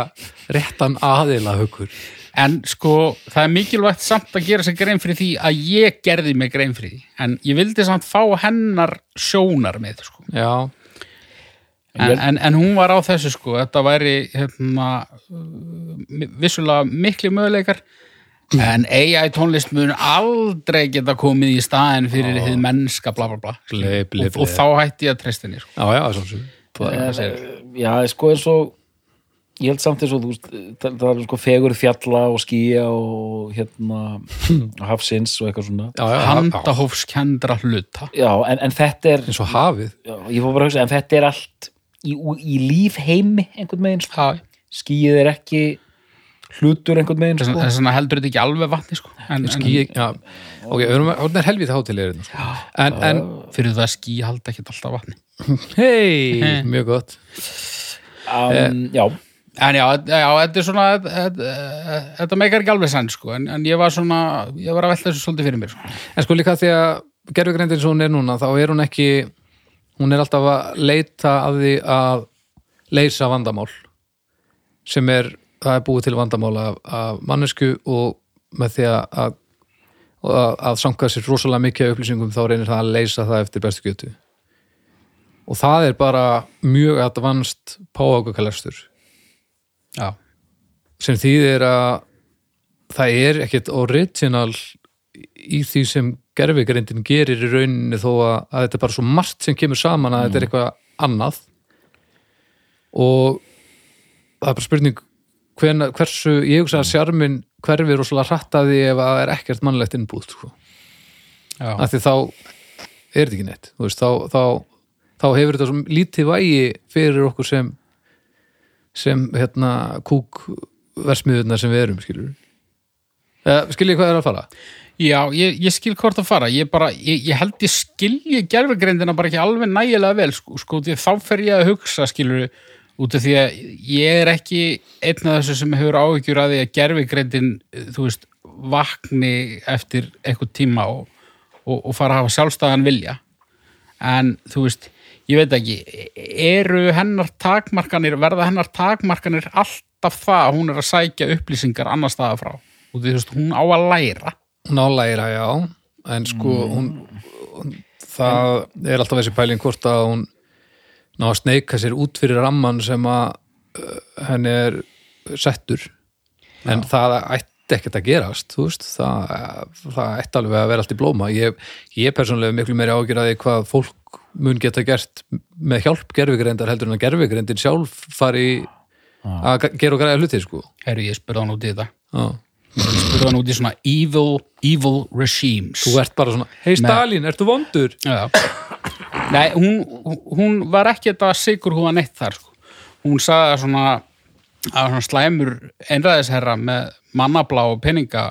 réttan aðila hugur. en sko það er mikilvægt samt að gera sér grein fyrir því að ég gerði mig grein fyrir því. En ég vildi samt fá hennar sjónar með sko. Já, en, en, en hún var á þessu sko. Þetta væri hérna, vissulega miklu möguleikar en AI tónlist mun aldrei geta komið í staðin fyrir þið mennska bla bla bla Ble, ble, og, og ble. þá hætti ég að treysta henni sko. já, já, svona sem. En, já, sko eins og ég held samt eins og þú veist það, það er sko fegur fjalla og skýja og hérna [LAUGHS] hafsins og eitthvað svona handahófskendra hluta já, en, en þetta er eins og hafið. já, ég fór bara að hugsa, en þetta er allt í, í lífheimi einhvern veginn sko. Já, skýið er ekki hlutur einhvern veginn sko. þess vegna heldur þetta ekki alveg vatni sko. en, Ský, já, ok, við erum að er helvið hátilegir sko. en, en, en fyrir það að ský halda ekki alltaf vatni. [LAUGHS] Hei, mjög gott. Um, já, En já, já, þetta er svona þetta, þetta meikar ekki alveg sann sko, en, en ég var svona, ég var að velta þessu svolítið fyrir mér sko. en sko líka því að gerfugreindin svo hún er núna, þá er hún ekki hún er alltaf að leita að því að leysa vandamál sem er, það er búið til vandamál af, af mannesku og með því að að, að, sanga sér rosalega mikið upplýsingum þá reynir það að leysa það eftir bestu gjötu og það er bara mjög advanced páakukalestur Já, sem þýðir að það er ekkert original í því sem gerfigreindin gerir í rauninni þó að, að þetta er bara svo margt sem kemur saman að þetta er eitthvað annað. Og það er bara spurning hvena, hversu, ég hugsa að sjarmin hverfir og svolítið hrattaði ef að það er ekkert mannlegt innbúð sko. af því þá er þetta ekki neitt veist, þá, þá, þá hefur þetta svo lítið vægi fyrir okkur sem sem hérna kúk versmiðurnar sem við erum skilur uh, skiljið hvað er að fara? Já ég, ég skil hvort að fara, ég bara, ég, ég held ég skilji gerfugreindina bara ekki alveg nægilega vel sko, sko, þá fer ég að hugsa skilur út af því að ég er ekki einn af þessu sem hefur áhyggjur að því að gerfugreindin, þú veist, vakni eftir eitthvað tíma og, og, og fara að hafa sjálfstæðan vilja. En þú veist ég veit ekki, eru hennar takmarkanir, verða hennar takmarkanir alltaf það að hún er að sækja upplýsingar annar staða frá? Og þú veist, hún á að læra. Hún álæra, já. En sko hún, hún það er alltaf þessi pæling hvort að hún ná að sneika sér út fyrir ramman sem að uh, henni er settur. En það ætti ekkert að gerast þú veist, það, það ætti alveg að vera allt í blóma. Ég, ég persónlega miklu meiri því hvað fólk mun geta gert með hjálp gerfigreindar heldur en að gerfigreindin sjálf fari að gera og græða hluti sko. Herru, ég spurði hann út í þetta. Já. ég spurði hann út í svona evil, evil regimes. Þú ert bara svona, hei Stalin, ertu vondur? Já. Nei, hún, hún var ekki þetta sigur hún neitt þar sko. hún sagði að svona, að svona slæmur einræðisherra með mannablá og peninga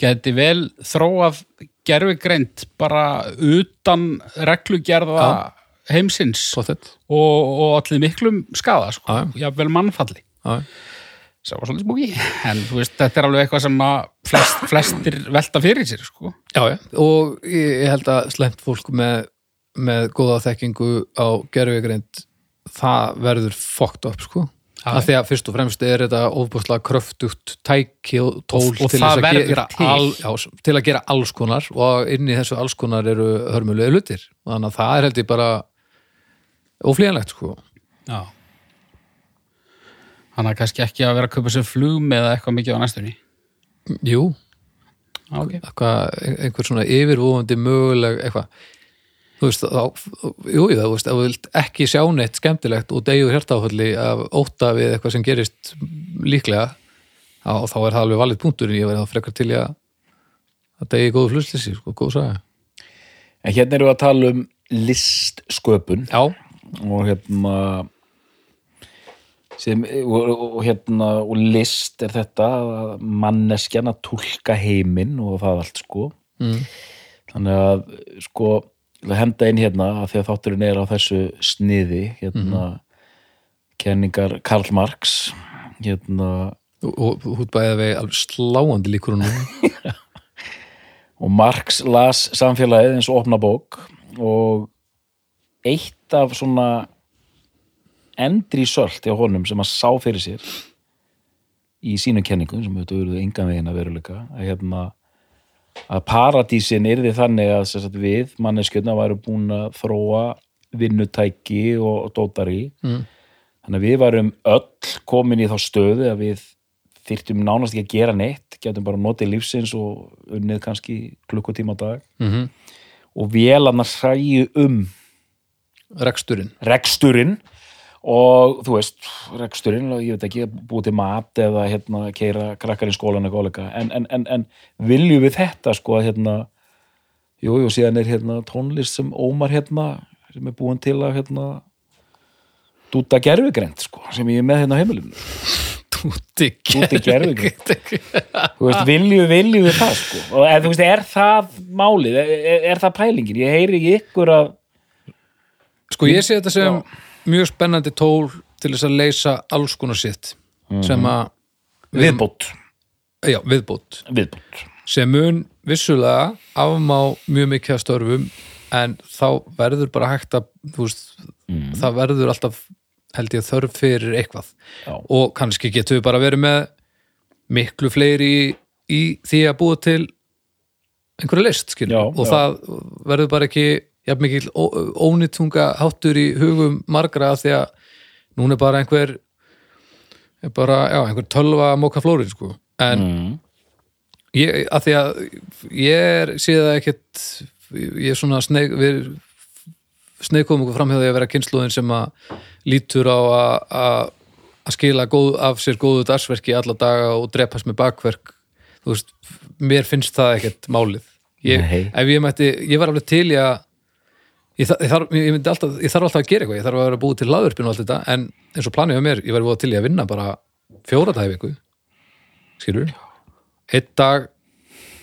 geti vel þróað gerfigreind bara utan reglugerða heimsins og, Pottet. og allir miklum skada sko. Já, já. jafnvel mannfalli Já. það var svolítið spúki en þú veist, þetta er alveg eitthvað sem að flest, flestir velta fyrir sér sko. Já, já, og ég, ég held að slemt fólk með, með góða þekkingu á gerfigreind það verður fucked up, sko. Af því að fyrst og fremst er þetta ofbúrslega kröftugt tæki og tól Og- og til, að gera til. al, já, til að gera alls konar og inn í þessu alls konar eru hörmulegu hlutir. Þannig að það er held ég bara óflýjanlegt, sko. Já. Þannig að kannski ekki að vera að kaupa sér flug með eitthvað mikið á næstunni. Jú, Já, ok. Eitthvað, einhver svona yfirvóðandi möguleg eitthvað þú veist, þá, jú, jú, þú veist, þú vilt ekki sjá neitt skemmtilegt og degur hjartáfalli af óta við eitthvað sem gerist líklega, þá, þá er það alveg valið punktur en ég verið þá frekar til í að að degi góðu flustlýsi, sko, góð saga. en hérna erum við að tala um listsköpun Já, og hérna sem, og, og, og hérna og list er þetta manneskjan að túlka heiminn og það allt sko mm. þannig að sko að henda inn hérna að því að þátturinn er á þessu sniði hérna kenningar Karl Marx hérna. Og, þú ert bæðið vegi alveg sláandi líkur hún [LAUGHS] og Marx las samfélagið eins og opna bók og eitt af svona endri sölt hjá honum sem að sá fyrir sér í sínum kenningum sem auðvitað eruðu engan veginn að veruleika að hérna að paradísin yrði þannig að sagt, við manneskjöldna væru búin að þróa vinnutæki og dótari. Mm. þannig að við varum öll komin í þá stöðu að við þyrftum nánast ekki að gera neitt getum bara notið lífsins og unnið kannski klukkutíma á dag. Mm og vélarnar hræju um reksturinn. reksturinn og þú veist, reksturinn ég veit ekki, búið til mat eða hérna, keira krakkar í skólan eitthvað áleika en, en, en, en viljum við þetta sko að hérna jú, jú, síðan er hérna tónlist sem Ómar hérna, sem er búin til að hérna dúta gerfugreind sko, sem ég er með hérna á heimilinu. Túti Dúti gerfugreind þú veist, viljum, viljum við það sko? Og er, þú veist, er það málið? Er, er, það pælingin, ég heyri ekki ykkur að Sko ég sé þetta sem mjög spennandi tól til þess að leysa alls konar sitt sem að viðbót. Já, viðbót. Viðbót. Sem mun vissulega afmá mjög mikið af störfum en þá verður bara hægt að veist, það verður alltaf held ég þörf fyrir eitthvað. Já. og kannski getum við bara verið með miklu fleiri í, í því að búa til einhverja list skilur Já, og já. það verður bara ekki jafn mikil ó- ónýtunga háttur í hugum margra því að núna er bara einhver er bara, já, einhver tölva móka flórin sko. En mm. ég, að því að ég er, það ekkert ég er svona sneik við sneikum okkur framhjóði að vera kynnslóðin sem að lítur á að- skila góð, af sér góðu dagsverki alla daga og drepast með bakverk. Þú veist, mér finnst það ekkert málið. Ég, ef ég mætti, ég var alveg til í að ég, þa- ég, þarf, ég, alltaf, ég þarf alltaf að gera eitthvað. Ég þarf að vera búið til laðurpinn og allt þetta en eins og planið á mér, ég var búið til í að vinna bara fjóra dagi viku. Skilur einn dag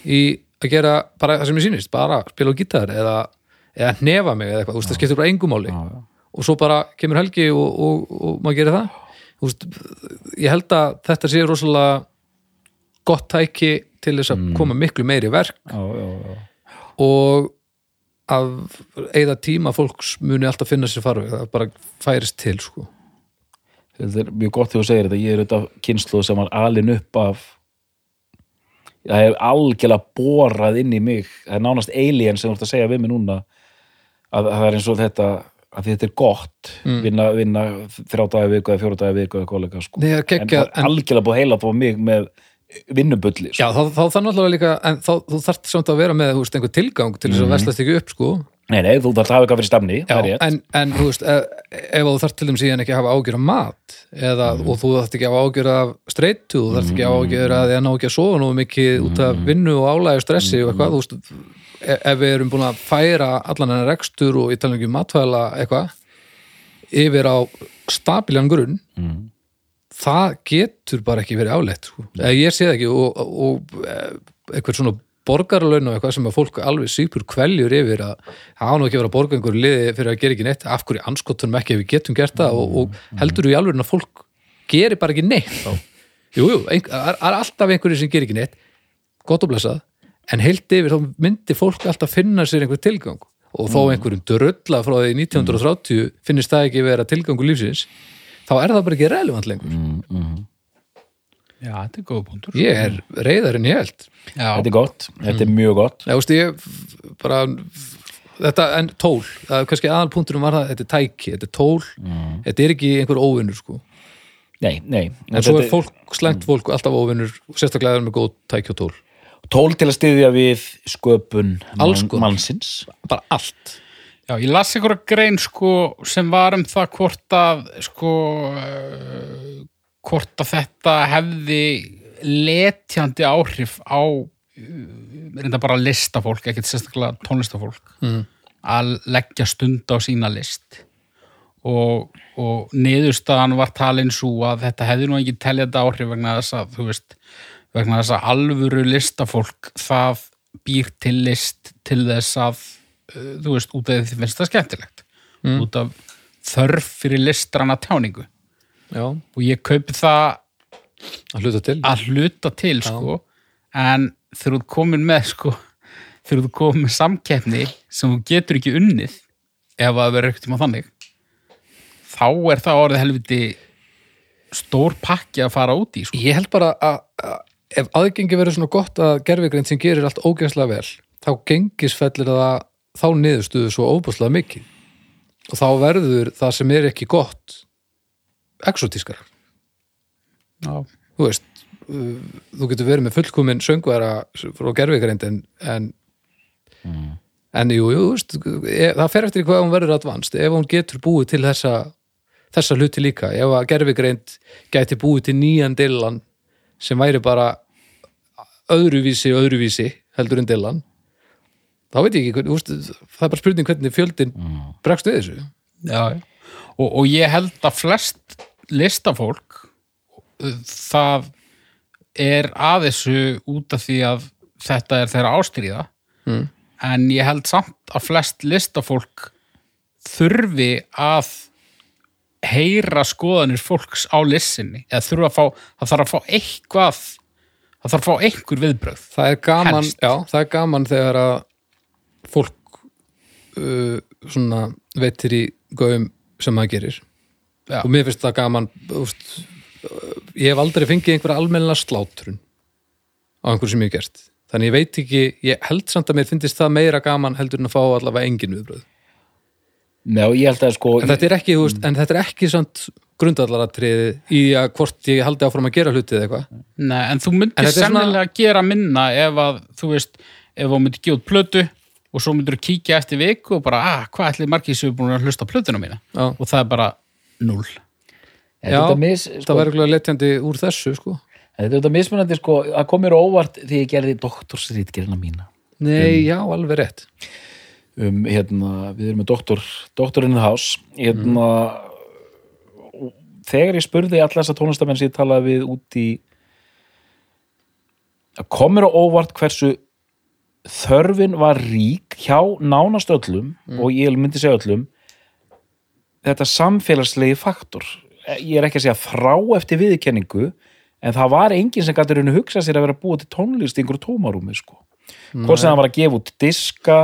í að gera bara það sem ég sýnist, bara spila á gítar eða, eða hnefa mig eða eitthvað, þú veist, það skiptir bara engum máli. Og svo bara kemur helgi og, og, og maður gerir það. Veist, ég held að þetta sé rosalega gott tæki til þess að koma miklu meiri verk. Já, já, já. og að eigða tíma fólks muni alltaf finna sér farveg það bara færist til sko. þetta er mjög gott þegar þú segir þetta ég er auðvitað kynslu sem var alin upp af það er algjörlega borað inn í mig það er nánast alien sem þú ert að segja við mig núna að, að það er eins og þetta að þetta er gott vinna, vinna þrjá dagi viku eða fjóra dagi viku eða kollega sko. Nei, er en það er algjörlega búið heila på mig með vinnubulli sko. Já, þá, þá þannig alltaf líka en þá, þú þarft samt að vera með þú veist, einhver tilgang til þess að veslast ekki upp sko. nei, nei, þú þarf að hafa eitthvað fyrir stamni Já, það er rétt. en, en þú veist, ef, ef þú þarft til þeim síðan ekki að hafa ágjör af mat eða, og þú þarft ekki að hafa ágjör af streitu þú þarft ekki að hafa ágjör að því að ná ekki að sofa nú mikið út af vinnu og álægi og stressi og eitthvað, þú veist, ef, ef við erum búin að færa allan hennar rekstur og ég tala það getur bara ekki verið áleitt sko. ég sé það ekki og, og, og eitthvað svona borgarlaun og eitthvað sem að fólk alveg sípur kveljur yfir að það á nú ekki vera að borga einhverju liði fyrir að gera ekki neitt af hverju anskotunum ekki ef við getum gert það og, og heldur þú í alveg að fólk gerir bara ekki neitt. Þá jú, jú, það er, er alltaf einhverju sem gerir ekki neitt gott og blessað en heilt yfir þá myndi fólk alltaf finna sér einhver tilgang og þó einhverjum drulla frá því 1930 finnist það ekki vera tilgangu lífsins þá er það bara ekki relevant lengur. Já, þetta er góð punktur. ég er reyðar en ég held. Já, þetta er gott, þetta er mjög gott. Já, veist, ég bara þetta, en tól, það er kannski aðalpunkturum var það, þetta er tæki, þetta er tól. Þetta er ekki einhver óvinnur sko. Nei, nei, en svo er fólk, slengt fólk alltaf óvinnur sérstaklega er með góð tæki og tól. Tól til að styðja við sköpun mann, mannsins. Bara allt Já, ég las ykkur grein sko sem var um það hvort að sko uh, hvort að þetta hefði letjandi áhrif á uh, reynda bara listafólk, ekkert sérstaklega tónlistafólk Mm. að leggja stund á sína list og, og niðurstaðan var talin svo að þetta hefði nú ekki teljandi áhrif vegna þess að, þú veist, vegna þess að alvöru listafólk það býr til list til þess að, þú veist, út af því finnst það skemmtilegt, út af þörf fyrir listrana tjáningu já, og ég kaupi það að hluta til. Að hluta til sko. En þegar þú komin með sko [LAUGHS] þegar þú komin með samkeppni sem þú getur ekki unnið ef að það verður ekkert tíma þannig þá er það orðið helviti stór pakki að fara út í sko. Ég held bara að, að ef aðgengi verður svona gott að gerfigreind sem gerir allt ógæslega vel þá gengisfellir það þá niðurstuðu svo óbúslega mikið. Og þá verður það sem er ekki gott exotískar Já. þú veist uh, þú getur verið með fullkomin söngvera frá gerfigreind en en, en jú, jú, þú veist e, það fer eftir hvað hún verður advanced. Ef hún getur búið til þessa þessa hluti líka, ef að gerfigreind gæti búið til nýjan dillan sem væri bara öðruvísi, öðruvísi heldur en dillan þá veit ég ekki, úst, það er bara spurning hvernig fjöldin bregst við þessu. Já. Og, og ég held að flest listafólk uh, það er að þessu út af því að þetta er þeirra ástríða. Mm. en ég held samt að flest listafólk þurfi að heyra skoðanir fólks á listinni. Eða þurfa að fá, það þarf að fá eitthvað það þarf að fá einhver viðbröð það er gaman, já, það er gaman þegar að fólk uh, svona veitir í gauðum sem það gerir. Já. og mér finnst það gaman úst, ég hef aldrei fengið einhverja almennilega slátrun á einhverju sem ég hef gert. Þannig ég veit ekki, ég held samt að mér finnist það meira gaman heldur en að fá allavega engin viðbröð Nei, og ég held að sko en þetta er ekki, veist, en þetta er ekki samt grundvallaratriði í að hvort ég haldi áfram að gera hluti eða eitthvað. Nei, en þú myndir er svona- sennilega gera minna ef að, þú veist, ef þú myndir út plötu og svo myndir þú kíkja eftir viku og bara, ah, hvað ætli margir sem er búin að hlusta á plötuna mína? Já. Og það er bara null. Já, þetta mis, það sko, var eitthvað letjandi úr þessu sko. þetta er þetta mismunandi sko, að komir óvart því ég gerði doktorsrítgerina mína Nei, já, alveg rétt um, hérna, við erum með doktor doktor in the house hérna, og þegar ég spurði alla þessa tónlistamenn sem ég talaði við út í að komir á óvart hversu þörfin var rík hjá nánast öllum og ég myndi segja öllum þetta samfélagslegi faktor. Ég er ekki að segja þrá eftir viðurkenningu en það var enginn sem gæti raun að hugsa sér að vera búið til tónlist í einhverju tómarúmi sko. hvort sem það var að gefa út diska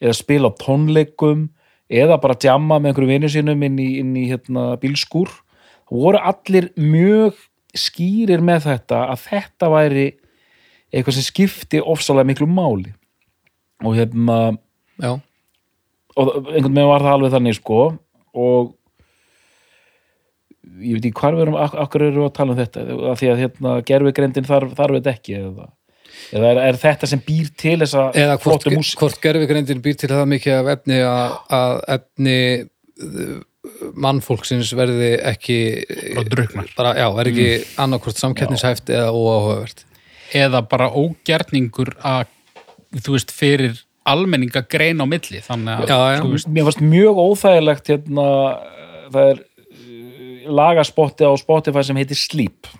eða spila á tónleikum eða bara djamma með einhverju vinnu sínum inn í, inn í hérna, bílskúr það voru allir mjög skýrir með þetta að þetta væri eitthvað sem skipti ofsalega miklu máli og hérna Já, og einhvern veginn var það alveg þannig sko. Og ég veit ekki hvar við erum erum við að tala um þetta? Af því að hérna gerfigreindin þarf, þarf þetta ekki eða, eða er, er þetta sem býr til þessa eða hvort, hvort gerfigreindin býr til það mikið af efni að, að efni uh, mannfólksins verði ekki Bara drukknar. bara, já, verði ekki mm. annarkvort samkettnishæft eða óáhugavert. Eða bara ógjarningur að, þú veist, fyrir almenning að greina á milli. Þannig að, Já, já. þú veist, mér fannst mjög óþægilegt hérna, það er uh, lagaspotti á Spotify sem heitir Sleep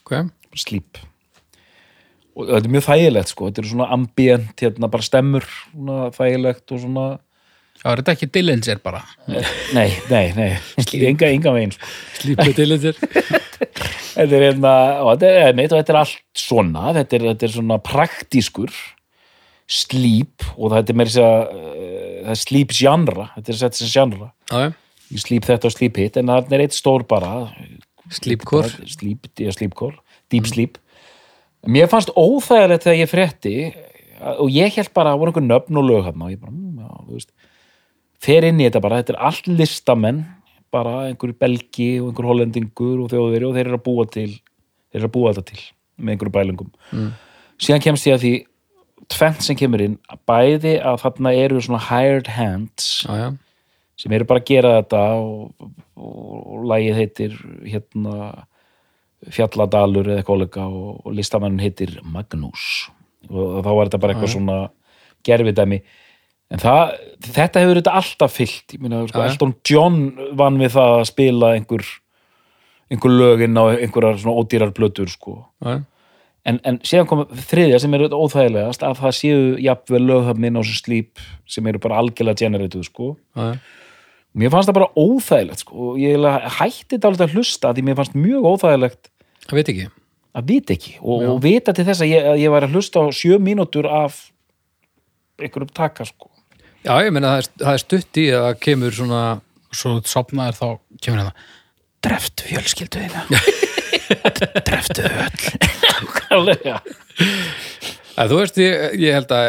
okay. Sleep og þetta er mjög þægilegt sko, þetta er svona ambient, hérna bara stemmur svona þægilegt og svona já, er þetta ekki Dillinger bara? nei, nei, nei, enga, enga veginn sko. slípið til þetta þetta er hérna, og þetta er, neitt, og þetta er allt svona, þetta er, þetta er svona praktískur slíp og þetta er meira þess að það slíp genre, þetta er sett sem já, ég slíp þetta og slíp hitt, en það er eitt stór bara slípkor. Slíp, já, slípkor, deep sleep. Mér fannst óþægilegt þegar ég frétti og ég held bara að það voru einhver nöfn og lög hann og ég bara, mm, já, þú veist. Fer inn í þetta bara, þetta er allt listamenn bara einhver belgi og einhver hollendingur og þjóðveri og þeir eru að búa til þeir eru að búa þetta til með einhverju bælingum mm. síðan kemst ég að því tvent sem kemur inn, bæði að þarna eru svona hired hands já, já, sem eru bara að gera þetta og, og, og lagið heitir hérna Fjalladalur eða óleika og, og listamannin heitir Magnús. Og þá var þetta bara eitthvað svona gerfidæmi. En það, þetta hefur þetta alltaf fyllt. Ég meina, sko, Já, já. Elton John vann við það að spila einhver einhver lögin á einhverjar svona ódýrar blötur sko. Já, en, en síðan kom þriðja sem er óþægilegast að það séu jafnvel löghafnin á sem slíp sem eru bara algjörlega generatuð sko. Já, mér fannst það bara óþægilegt sko. Og ég hætti þetta alveg að hlusta því mér fannst mjög óþægilegt það veit ekki. að vita ekki. Og, og vita til þess að ég, að ég var að hlusta á sjö mínútur af einhverjum taka sko. Já, ég meina það er, það er stutt í að það kemur svona svo sopnaðir þá kemur þetta dreftu fjölskylduðina [LAUGHS] dreftu öll. Að þú veist, ég, ég held að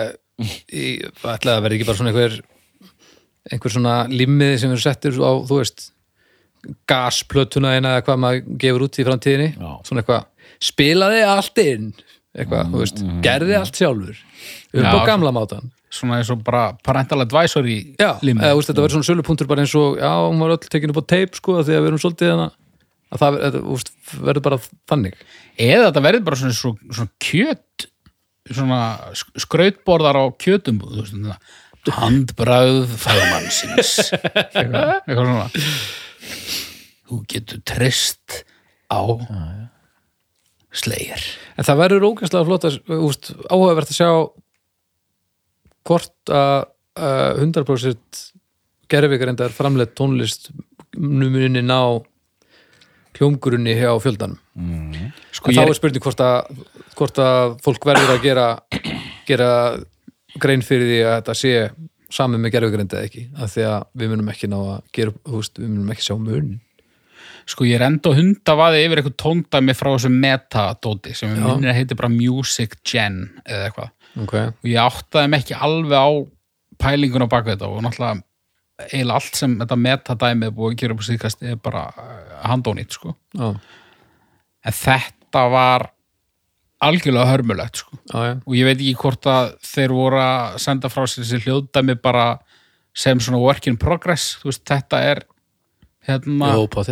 ég ætla að verði ekki bara svona einhver einhver svona limmiði sem eru settir á, þú veist gasplötuna eina eða hvað maður gefur út í framtíðinni. Já. svona eitthvað, spilaði allt inn eitthvað, þú veist, gerði allt sjálfur upp Já. á gamla mátan svona eins og bara parental advisory Já, eða, veist, þetta verður svona sölupunktur bara eins og, já, hún var öll tekin upp á teip sko, því að við erum svolítið hana að það verður bara þannig. Eða þetta verður bara svona, svona, svona kjöt svona sk- skrautborðar á kjötum handbragð fagmannsins eitthvað, [LAUGHS] eitthvað svona. Þú getur trist á slegir. En það verður ógæslega flott að, áhugavert að sjá hvort að uh, 100% gerfikar endar framleitt tónlist numunni ná hljómgrunni hjá fjöldanum. sko en ég þá er, spurning hvort að, hvort að fólk verður að gera, [CLEARS THROAT] gera grein fyrir því að þetta sé saman með gerfikar eða ekki. Af því að við munum ekki ná að gera, úst, við munum ekki sjá munin. sko ég er enda hundavaði yfir eitthvað tóndæmi frá þessu metadóti sem Já. minnir að heiti bara Music Gen eða eitthvað Okay. og ég áttaði mig ekki alveg á pælingun á baku þetta og náttúrulega eiginlega allt sem þetta metadæmi er búið að gera á síðkast er bara handónýtt sko. Já, en þetta var algjörlega hörmulegt sko. Já, og ég veit ekki hvort að þeir voru að senda frá sér þessi hljóðdæmi bara sem svona work in progress. Veist, þetta er hérna, på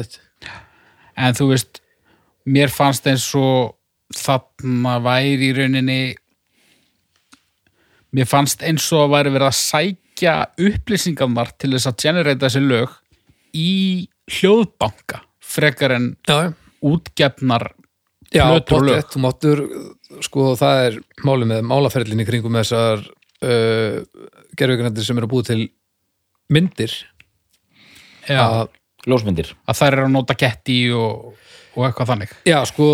en þú veist mér fannst eins og þarna væri í rauninni mér fannst eins og að væri verið að sækja upplýsingarnar til þess að generata þessi lög í hljóðbanka frekar en Já, útgefnar Já, plötur og lög. pottet, þú máttur sko það er máli með málaferlinni kringum þessar uh, gerfugrændir sem eru að búið til myndir Já, að, ljósmyndir. Að þær eru að nota getti og, og eitthvað þannig. Já sko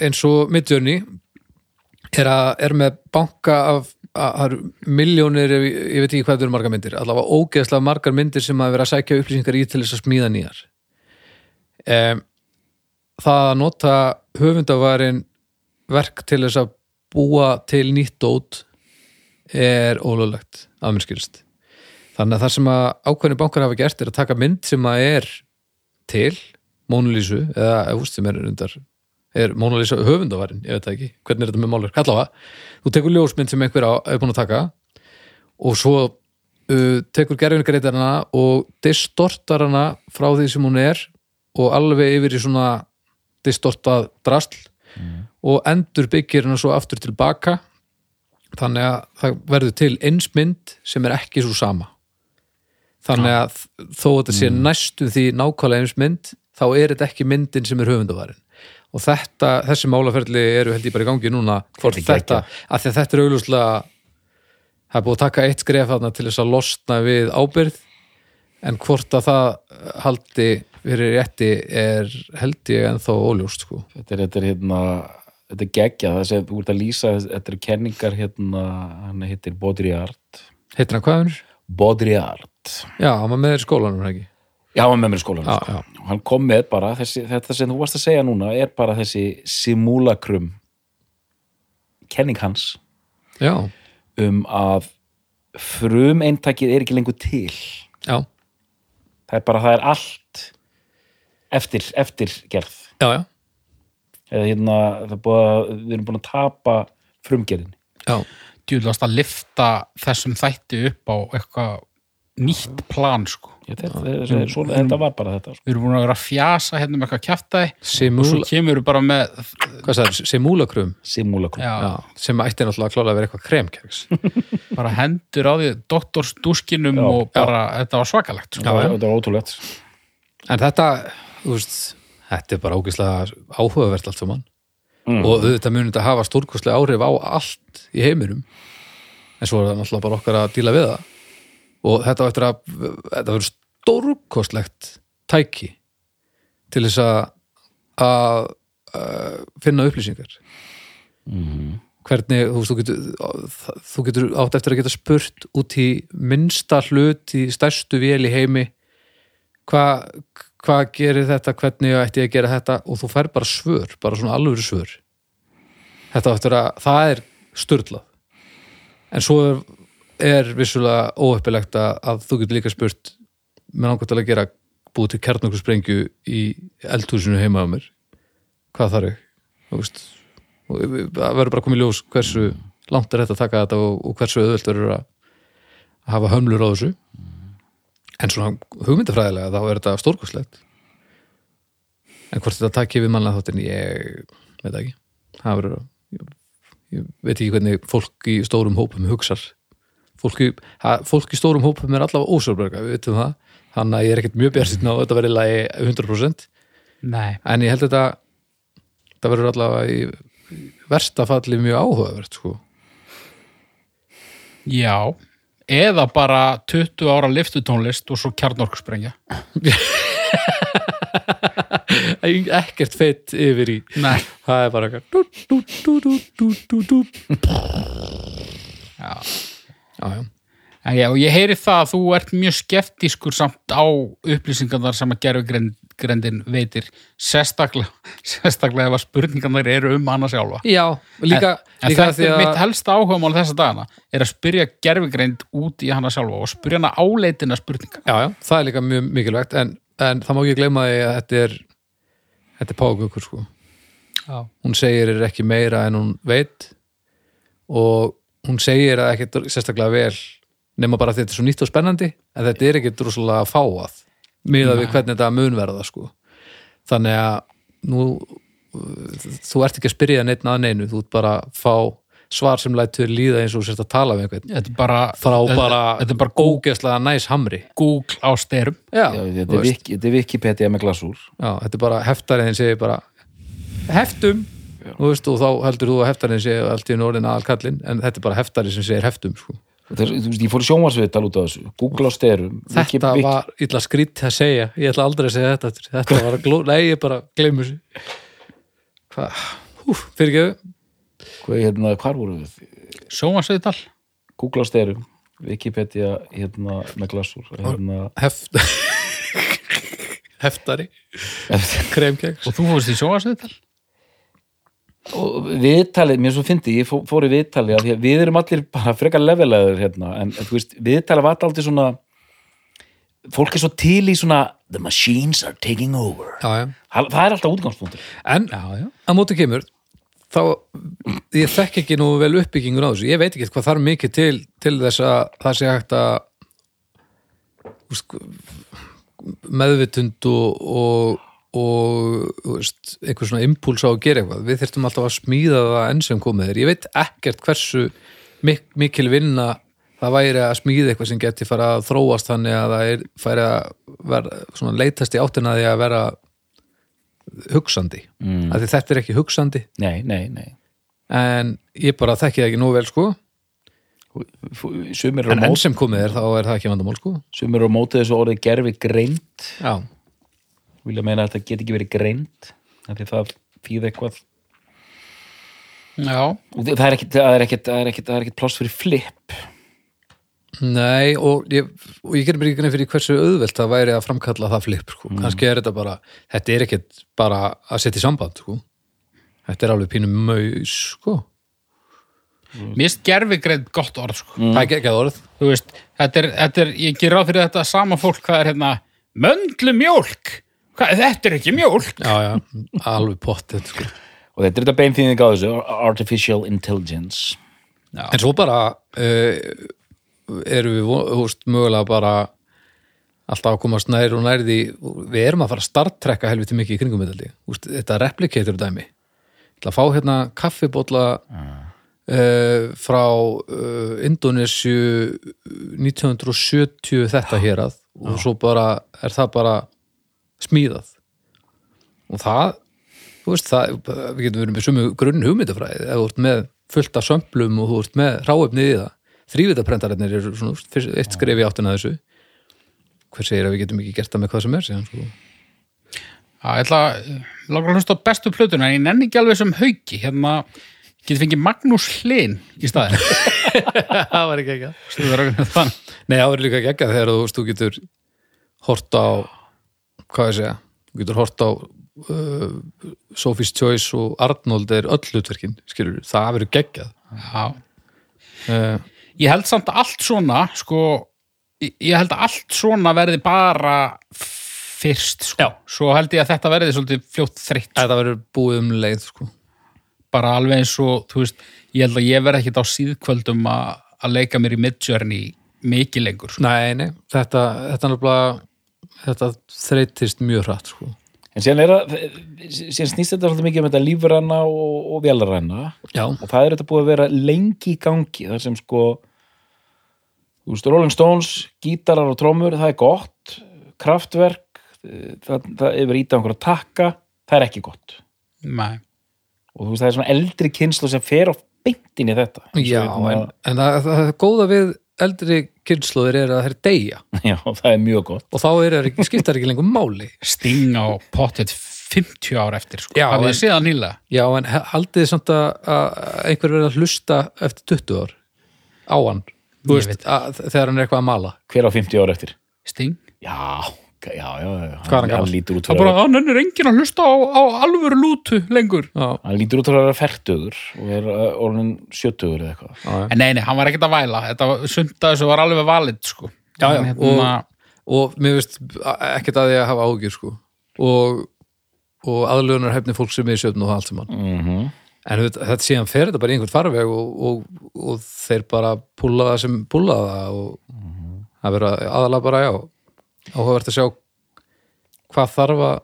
eins og Midjourney er, að, er með banka af það eru miljónir, ég, ég veit ekki hvað það eru margar myndir, allavega ógeðslega margar myndir sem að vera að sækja upplýsingar í til þess að smíða nýjar. Um, það að nota höfundaværin verk til þess að búa til nýtt dót er ólöglegt að mér skilst. Þannig að það sem að ákveðni bankar hafa gert er að taka mynd sem að er til Mona Lísu eða úst, sem er undar er Mona Lisa höfundaværin, ég veit það ekki. Hvernig er þetta með málverk, allavega þú tekur ljósmynd sem einhver er búin að taka og svo uh, tekur gerfingareitarana og distortar hana frá því sem hún er og alveg yfir í svona distortað drasl og endur byggir hana svo aftur tilbaka þannig að það verður til eins mynd sem er ekki svo sama. Þannig að þó að þetta sé næstu því nákvæmlega eins mynd þá er þetta ekki myndin sem er höfundaværin og þetta, þessi málaferli eru held ég bara í gangi núna hvort Þetta af því að þetta er augljóslega það er búið að taka eitt skref þarna til þess að losna við ábyrð en hvort að það haldi fyrir rétti er held ég ennþá óljóst sko. þetta er, þetta er hérna þetta er geggja, það þú ert að lýsa þetta eru kenningar hérna hann heitir Baudrillard heitir hann hvað hennur? Baudrillard Já, hann var með þér skólanum ekki? Já, hann með mér í skólanum Já, sko. já. Hann kom með bara, þessi, þetta sem þú varst að segja núna er bara þessi simulacrum kenning hans Já, um að frum eintakið er ekki lengur til já, það er bara, það er allt eftir, eftir gerð já, já, eða hérna, það er búið að við erum búin að tapa frumgerðin já. djúðlast að lifta þessum þætti upp á eitthvað nýtt plan sko. Þetta, þetta, þetta var bara þetta sko. við erum búin að vera að fjasa hérna með eitthvað kjaftaði og svo kemur við bara með Já, sem ætti náttúrulega klálega að vera eitthvað kremkeks [LAUGHS] bara hendur á því doktorsdúskinum Já, og bara, þetta var svakalegt sko. Já, já. Þetta var ótrúlegt. En þetta, þú veist, þetta er bara ógeðslega áhugavert allt saman. Mm. og þetta munið að hafa stórkostlega áhrif á allt í heiminum. En svo er það náttúrulega bara okkar að díla við það og þetta var eftir að þetta verður stórkostlegt tæki til þess að að finna upplýsingar. Hvernig, þú þú getur þú getur átt eftir að geta spurt út í minnsta hlut í stærstu vél í heimi hvað hva gerir þetta, hvernig ætti ég að gera þetta? Og þú fær bara svör, bara svona alvöru svör. Þetta áttur að það er störlað en svo er, er vissulega óheppilegt að, þú getur líka spurt með nákvæmt að gera búið til kjarnokkur sprengju í eldhúsinu heima á mér. Hvað veist og það verður bara komið ljós hversu langt er þetta að taka þetta og, og hversu auðvöld verður að hafa hömlur á þessu. En svona hugmyndafræðilega þá er þetta stórkostlegt. En hvort þetta takki við mannlega þáttin ég veit ekki. Það verður að ég, veit ekki hvernig fólk í stórum hópum hugsar fólk í, ha, fólk í stórum hópum er allavega ósjálfberga, við veitum það. Þannig að ég er ekkert mjög björnsinn á að þetta verið lagi 100% nei, en ég held þetta þetta verður allavega í versta falli mjög áhugavert sko. já. Eða bara 20 ára liftutónlist og svo kjarnorkusprengja. [LAUGHS] Ekkert feitt yfir í. Nei, það er bara eitthvað já já, já. En já, og ég heyri það að þú ert mjög skeptískur samt á upplýsingarnar sem að gerfugrendin veitir sérstaklega, sérstaklega ef að spurningarnar eru um hana sjálfa. já líka, En líka þetta er mitt helsta áhugamál þessa dagana, er að spyrja gerfugreind út í hana sjálfa og spyrja hana áleitina spurninga. já, já, það er líka mjög mikilvægt en, en það má ekki gleyma því að þetta er þetta er págökur sko Já. hún segir er ekki meira en hún veit og hún segir að ekkert sérstaklega vel nema bara að þetta er svo nýtt og spennandi en þetta er ekkert rosalega fáað miðað við hvernig þetta mun verða sko. Þannig að nú þú ert ekki að spyrja neitt að neinu, þú ert bara að fá svar sem lætur líða eins og sérst að tala við einhvern. Þetta er bara, bara, þetta er bara Google, ógeðslega næs hamri. Google á styrum. þetta, er er Wikipedia með glasúr Já, þetta er bara heftariðin segir bara heftum þú veist, og þá heldur þú að heftariðin segir allt í einu orðin aðalkallin en þetta er bara heftarið sem segir heftum sko. Þeir, þú veist, ég fór í sjónvarsviðtal út af þessu Google á styrum þetta var illa skrýtt að segja ég ætla aldrei að segja þetta aftur. þetta var að gló, nei ég bara gleymur þessu hvað, hú, fyrir ekki Hvað, hérna, hvar voru við? Sjónvarsviðtal. Google á styrum Wikipedia hérna, með glasúr hérna, heft [LAUGHS] heftari kremkeks Og þú fórst í sjónvarsviðtal. Og viðtalið, mér svo fyndi, ég fó- fór í viðtalið að við erum allir bara frekar levelaður hérna, en þú veist, viðtalið var aldrei svona fólk er svo til í svona the machines are taking over. Já, já. það er alltaf útgangspunktur. En Já, að móti kemur þá, ég þekk ekki nú vel uppbyggingun á þessu, ég veit ekki hvað þarf mikið til til þess að það sé hægt að meðvitund og, og, og veist, einhver svona impúls á að gera eitthvað, við þyrftum alltaf að smíða það enn sem komið er, ég veit ekkert hversu mik mikil vinna það væri að smíða eitthvað sem geti fara að þróast þannig að það er, færi að vera, svona leitast í áttina að því að vera hugsandi. Mm. að því þetta er ekki hugsandi. Nei, nei, nei. En ég bara þekki það ekki nú vel sko. En enn sem komið er þá er það ekki vandamál sko. Sumir á móti þessu orðið gerfi greind já, vilja meina að þetta get ekki verið greind af því það þýð eitthvað Já. og það er ekkit, það er ekkit, það er ekkit, það er ekkit pláss fyrir flip nei og ég, og ég gerir mér ekki grein fyrir hversu auðvelt það væri að framkalla það flip sko. kannski er þetta bara, þetta er ekkit bara að setja í samband sko. þetta er alveg pínum maus sko. Mér finnst gerfigreind gott orð, sko. það er ekki að orð Þú veist, þetta er, þetta er, ég ger ráð fyrir þetta sama fólk, hvað er hérna, möndlu mjólk. Hvað, þetta er ekki mjólk. já, já, alveg pott sko. og þetta er þetta beinþýðing á þessu artificial intelligence. En svo bara uh, erum við von- þú veist, mögulega bara alltaf að komast nær og nær því við erum að fara að starttrekka helviti mikið í kringum þetta replikator dæmi. Ég ætla að fá hérna kaffibólla uh, frá uh, Indonésiu 1970 þetta hér að og svo bara er það bara smíðað. Og það þú veist það, við getum verið með sumu grunn hugmyndafræði, ef þú ert með fullt af sömplum og þú ert með ráefnið í það. Þrývitaprentarinnir eru svona fyrst- eitt skref í áttina að þessu. Hver segir að við getum ekki gert það með hvað sem er síðan, sko. Já, ég ætla að langar að hlusta á bestu plötuna en ég nenni ekki alveg sem hauki hérna getur fengið Magnús Hlyn í staðin [LAUGHS] það var ekki ekki. Nei, það var líka ekki ekki þegar þú, veist, þú getur hort á hvað ég segja, þú getur hort á uh, Sophie's Choice og Arnold er öll hlutverkin skilur, það verður geggjað Já, uh, ég held samt að allt svona sko, ég held að allt svona verði bara fyrst sko. Já. svo held ég að þetta verði svolítið fljótt þreytt sko. það verður búið um leið sko. bara alveg eins og þú veist, ég held að ég verði ekkit á síðkvöldum að að leika mér í midjourney mikið lengur sko. Nei, nei, þetta, þetta er náttúrulega þetta þreytist mjög hratt sko. En síðan, er að, síðan snýst þetta svolítið mikið um þetta lífræna og, og vélaræna Já, og það er þetta búið að vera lengi í gangi þar sem sko þú veist, Rolling Stones, gítarar og trómur það er gott, kraftverk það, það er verið ít á einhverja takka, það er ekki gott. Nei. og þú veist, það er svona eldri kynslu sem fer á beintin í þetta. Já en, en það, það, það góða við eldri kynnslóðir er að það er deyja. [LAUGHS] Já, það er mjög gott. Og þá er ekki, skiptar ekki lengur máli. Sting á pottet 50 ár eftir sko. Já, hafið þið síðan nýlega Já, en haldið þið samt að, að einhver verið að hlusta eftir 20 ár á hann? Veist, að, þegar hann er eitthvað að mala. Hver á 50 ára eftir? Sting? Já, já, já, hann gamall? lítur út Það fyrir bara, hann er enginn að hlusta á, á alvöru lútu lengur Já, hann lítur út fyrir að vera færtugur og er uh, orðin sjötugur eða eitthvað. En nei, nei, hann var ekkert að væla Þetta var sunda þessu var alveg valid sko. Já, já, hérna, og mér veist ekkert að því að hafa ágjur sko og, og aðlugunar hefni fólk sem er í sjöfn og allt saman mm -hmm. en þetta, þetta síðan fer þetta bara í einhvern farveg og, og, og þeir bara púla það sem púla það og það verður aðalega bara já áhugavert að sjá hvað þarf að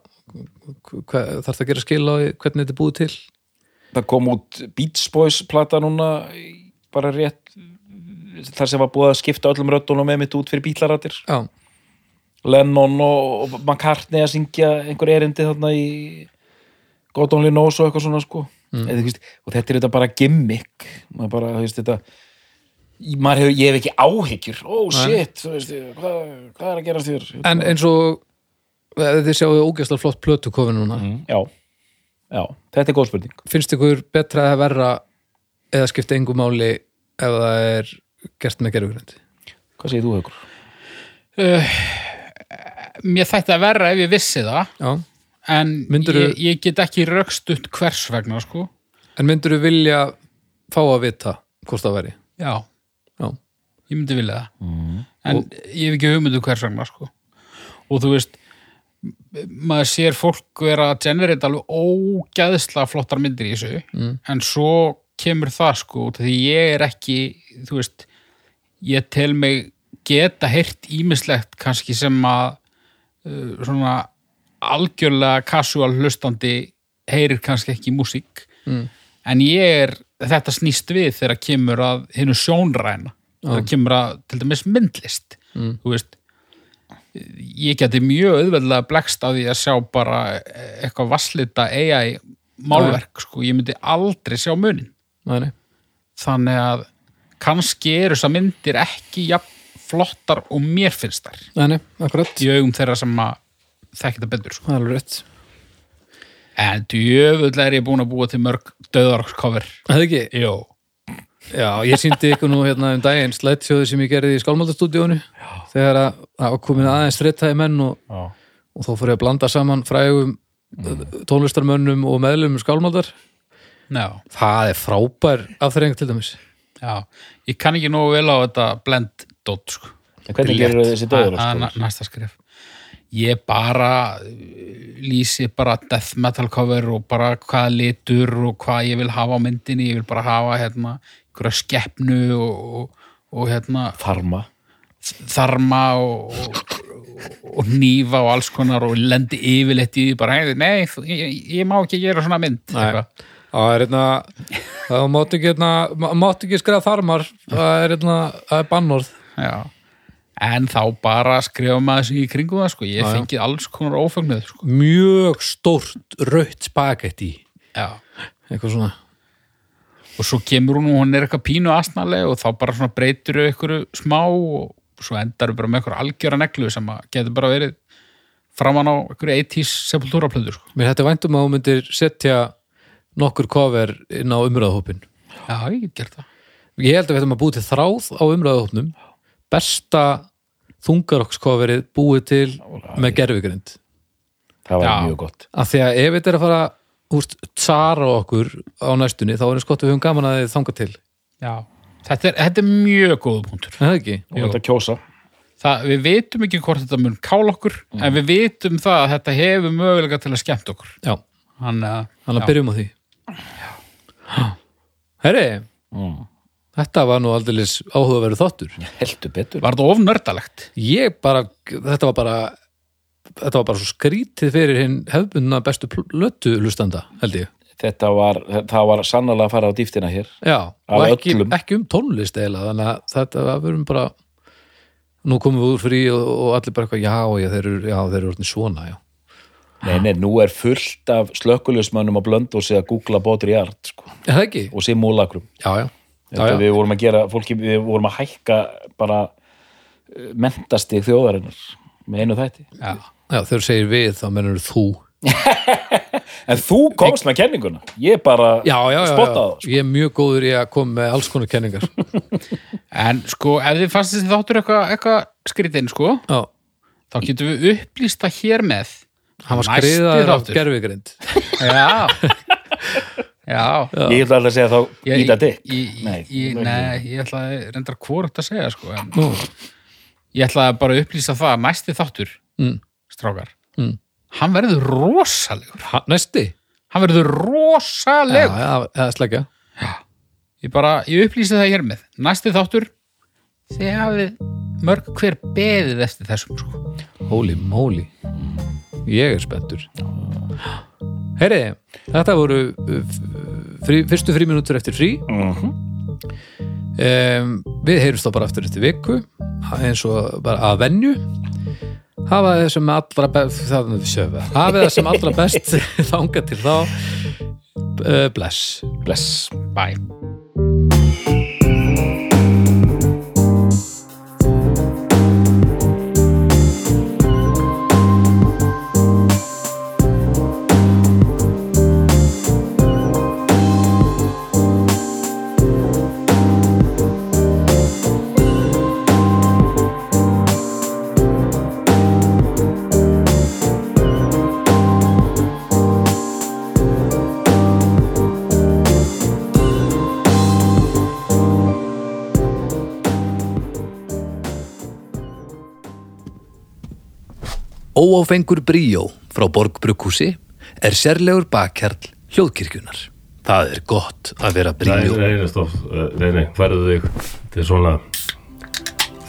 hvað þarf það að gera skil á hvernig þetta er búið til. Það kom út Beach Boys plata núna bara rétt þar sem var búið að skipta öllum röddunum með mitt út fyrir bílarættir já, Lennon og, McCartney að syngja einhver erindi þarna í God Only Knows og eitthvað svona sko. Mm. Þú veist, og þetta er þetta bara gimmick. Bara, veist, þetta Hefur, ég hef ekki áhyggjur. Oh shit, þú veist, hvað, hvað er að gerast þér en eins og eh, þið sjáu ógeðslega flott plötu kofin núna. Já, já, þetta er góð spurning. Finnst ykkur betra að verra eða skipta engu máli ef það er gert með gerfugrind hvað segir þú, Haukur? mér þætti að verra ef ég vissi það. Já, En Myndirðu- ég, ég get ekki rökstutt hvers vegna sko. en myndur þú vilja fá að vita hvort það væri? Já, ég myndi vilja það en ég hef ekki hugmyndu hvers vegna sko. og þú veist maður sér fólk vera að generita alveg ógæðslega flottar myndir í þessu Mm. en svo kemur það sko því ég er ekki þú veist, ég tel mig geta heyrt ímislegt kannski sem að uh, svona algjörlega casual hlustandi heyrir kannski ekki músík Mm. en ég er þetta snýst við þegar kemur að hinnu sjónræna þegar kemur að til dæmis myndlist. Mm. þú veist ég geti mjög auðveldlega blekst á því að sjá bara eitthvað vasslita AI málverk sko, ég myndi aldrei sjá munin. Nei, þannig að kannski eru þessar myndir ekki jafn flottar og mér finnst þær. Nei, í augum þeirra sem að þekki þetta betur sko. það en djöfull er ég búin að búa til mörg döðarkofur Það er ekki? Jó, Já, ég síndi ykkur nú hérna um daginn slætsjóði sem ég gerði í skálmaldastúdíónu þegar að það var komin aðeins þrittæði menn og, og þó fór ég að blanda saman frægum tónlistarmönnum og meðlum skálmaldar já, Það er frábær afþreying til dæmis. Já. Ég kann ekki nógu vel á þetta blend dot sko. En hvernig er gerir létt. þessi döður? Er næsta skrif ég bara uh, lýsi bara death metal cover og bara hvaða litur og hvað ég vil hafa á myndinni. Ég vil bara hafa hérna einhverja skeppnu og, og, og hérna Farma þarma og, og, og nýfa og alls konar og lendi yfirleitt í því bara, nei, ég, ég má ekki gera svona mynd eitthvað. Það er hérna, það mátti ekki, hérna, ekki skrifa þarmar, það er hérna, það er bannorð. Já. en þá bara skrifa maður sig í kringu það sko. ég fengið alls konar ófagnuð sko. Mjög stórt rautt spagetti, Já. eitthvað svona. Og svo kemur hún og hún er eitthvað pínu asnaleg og þá bara svona breytir þau ykkur smá og svo endar þau bara með ykkur algjöra neglu sem að getur bara verið framan á ykkur 80s sepultúraplöður sko. Mér hætti væntum að þú myndir setja nokkur cover inn á umræðahópin. Já, ég get gert það Ég held að við ættum að búið til þráð á umræðahópnum. Besta þungarokkscoverið búið til með gerfigrind. Það var Já. mjög gott Af því að ef þetta er að fara úst, tsara okkur á næstunni þá er eins gott að við höfum gaman að þið þanga til. Já. Þetta, er, þetta er mjög góða punktur Er Það ekki? og þetta kjósa það, við vitum ekki hvort þetta mun kála okkur en við vitum það að þetta hefur mögulega til að skemmt okkur Já, hann að Já. að byrjum á því. Herri, mm. þetta var nú aldrei áhugaverið þáttur. heldur betur var þetta ofnördalegt Ég bara, þetta var bara þetta var bara svo skrítið fyrir hinn hefðbundna bestu lötu lustanda, held ég. þetta var, það var sannlega að fara á dýftina hér Já, og ekki, ekki um tónlist eiginlega, þannig að þetta var verðum bara nú komum við úr frí og, og allir bara eitthvað, já, já, þeir eru, já, þeir eru svona, já. nei, nei, nú er fullt af slökkulismönnum að blönda og segja að googla bótur í art sko, Er það ekki? og simulakrum Já, já. Já, já. við vorum að gera, fólki, við vorum að hækka bara mentastig þjóðarinnar með einu þætti já. Já, þegar þú segir við, þá mennur þú. [LAUGHS] en þú komst með kenninguna ég bara Já, já, já, spottaði já. það sko. Ég er mjög góður í að koma með alls konar kenningar. [LAUGHS] en sko ef þið fannst þessi þáttur eitthvað eitthva skrítinn sko Já, þá getum við upplýst það hér með hann var skriðaður af þáttur. gerfigrind. [LAUGHS] já já ég ætla að segja þá Ég- íta dick ég, nei, ég, nei, ég ætla að reyndar hvort að segja sko, en Nú, ég ætla að bara upplýsa það að næsti þáttur mm, strákar, mm. hann verður rosalegur Ha, næsti? hann verður rosalegur já, það sleggja. ég bara, ég upplýsi það hér með næsti þáttur þið hafið mörg hver beðið eftir þessum sko. Holy moly. Ég er spenntur. Heyri, þetta voru uh, frí, fyrstu fríminútur eftir frí. Mhm. Um, við heyrumst þá bara aftur eftir viku eins og bara að venju hafa þið sem allra best það, hafa það sem allra best [LAUGHS] þanga til þá. Uh, bless. Bless. Bye Óáfengur bríó frá Borgbrukkúsi er sérlegur bakkjarl hljóðkirkjunar. Það er gott að vera bríó. nei, nei, stopp, nei, nei, færðu þig til svona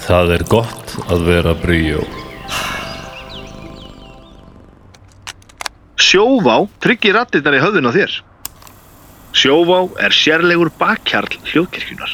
Það er gott að vera bríó Sjóvá tryggir rattirnar í höfðun á þér. Sjóvá er sérlegur bakkjarl hljóðkirkjunar.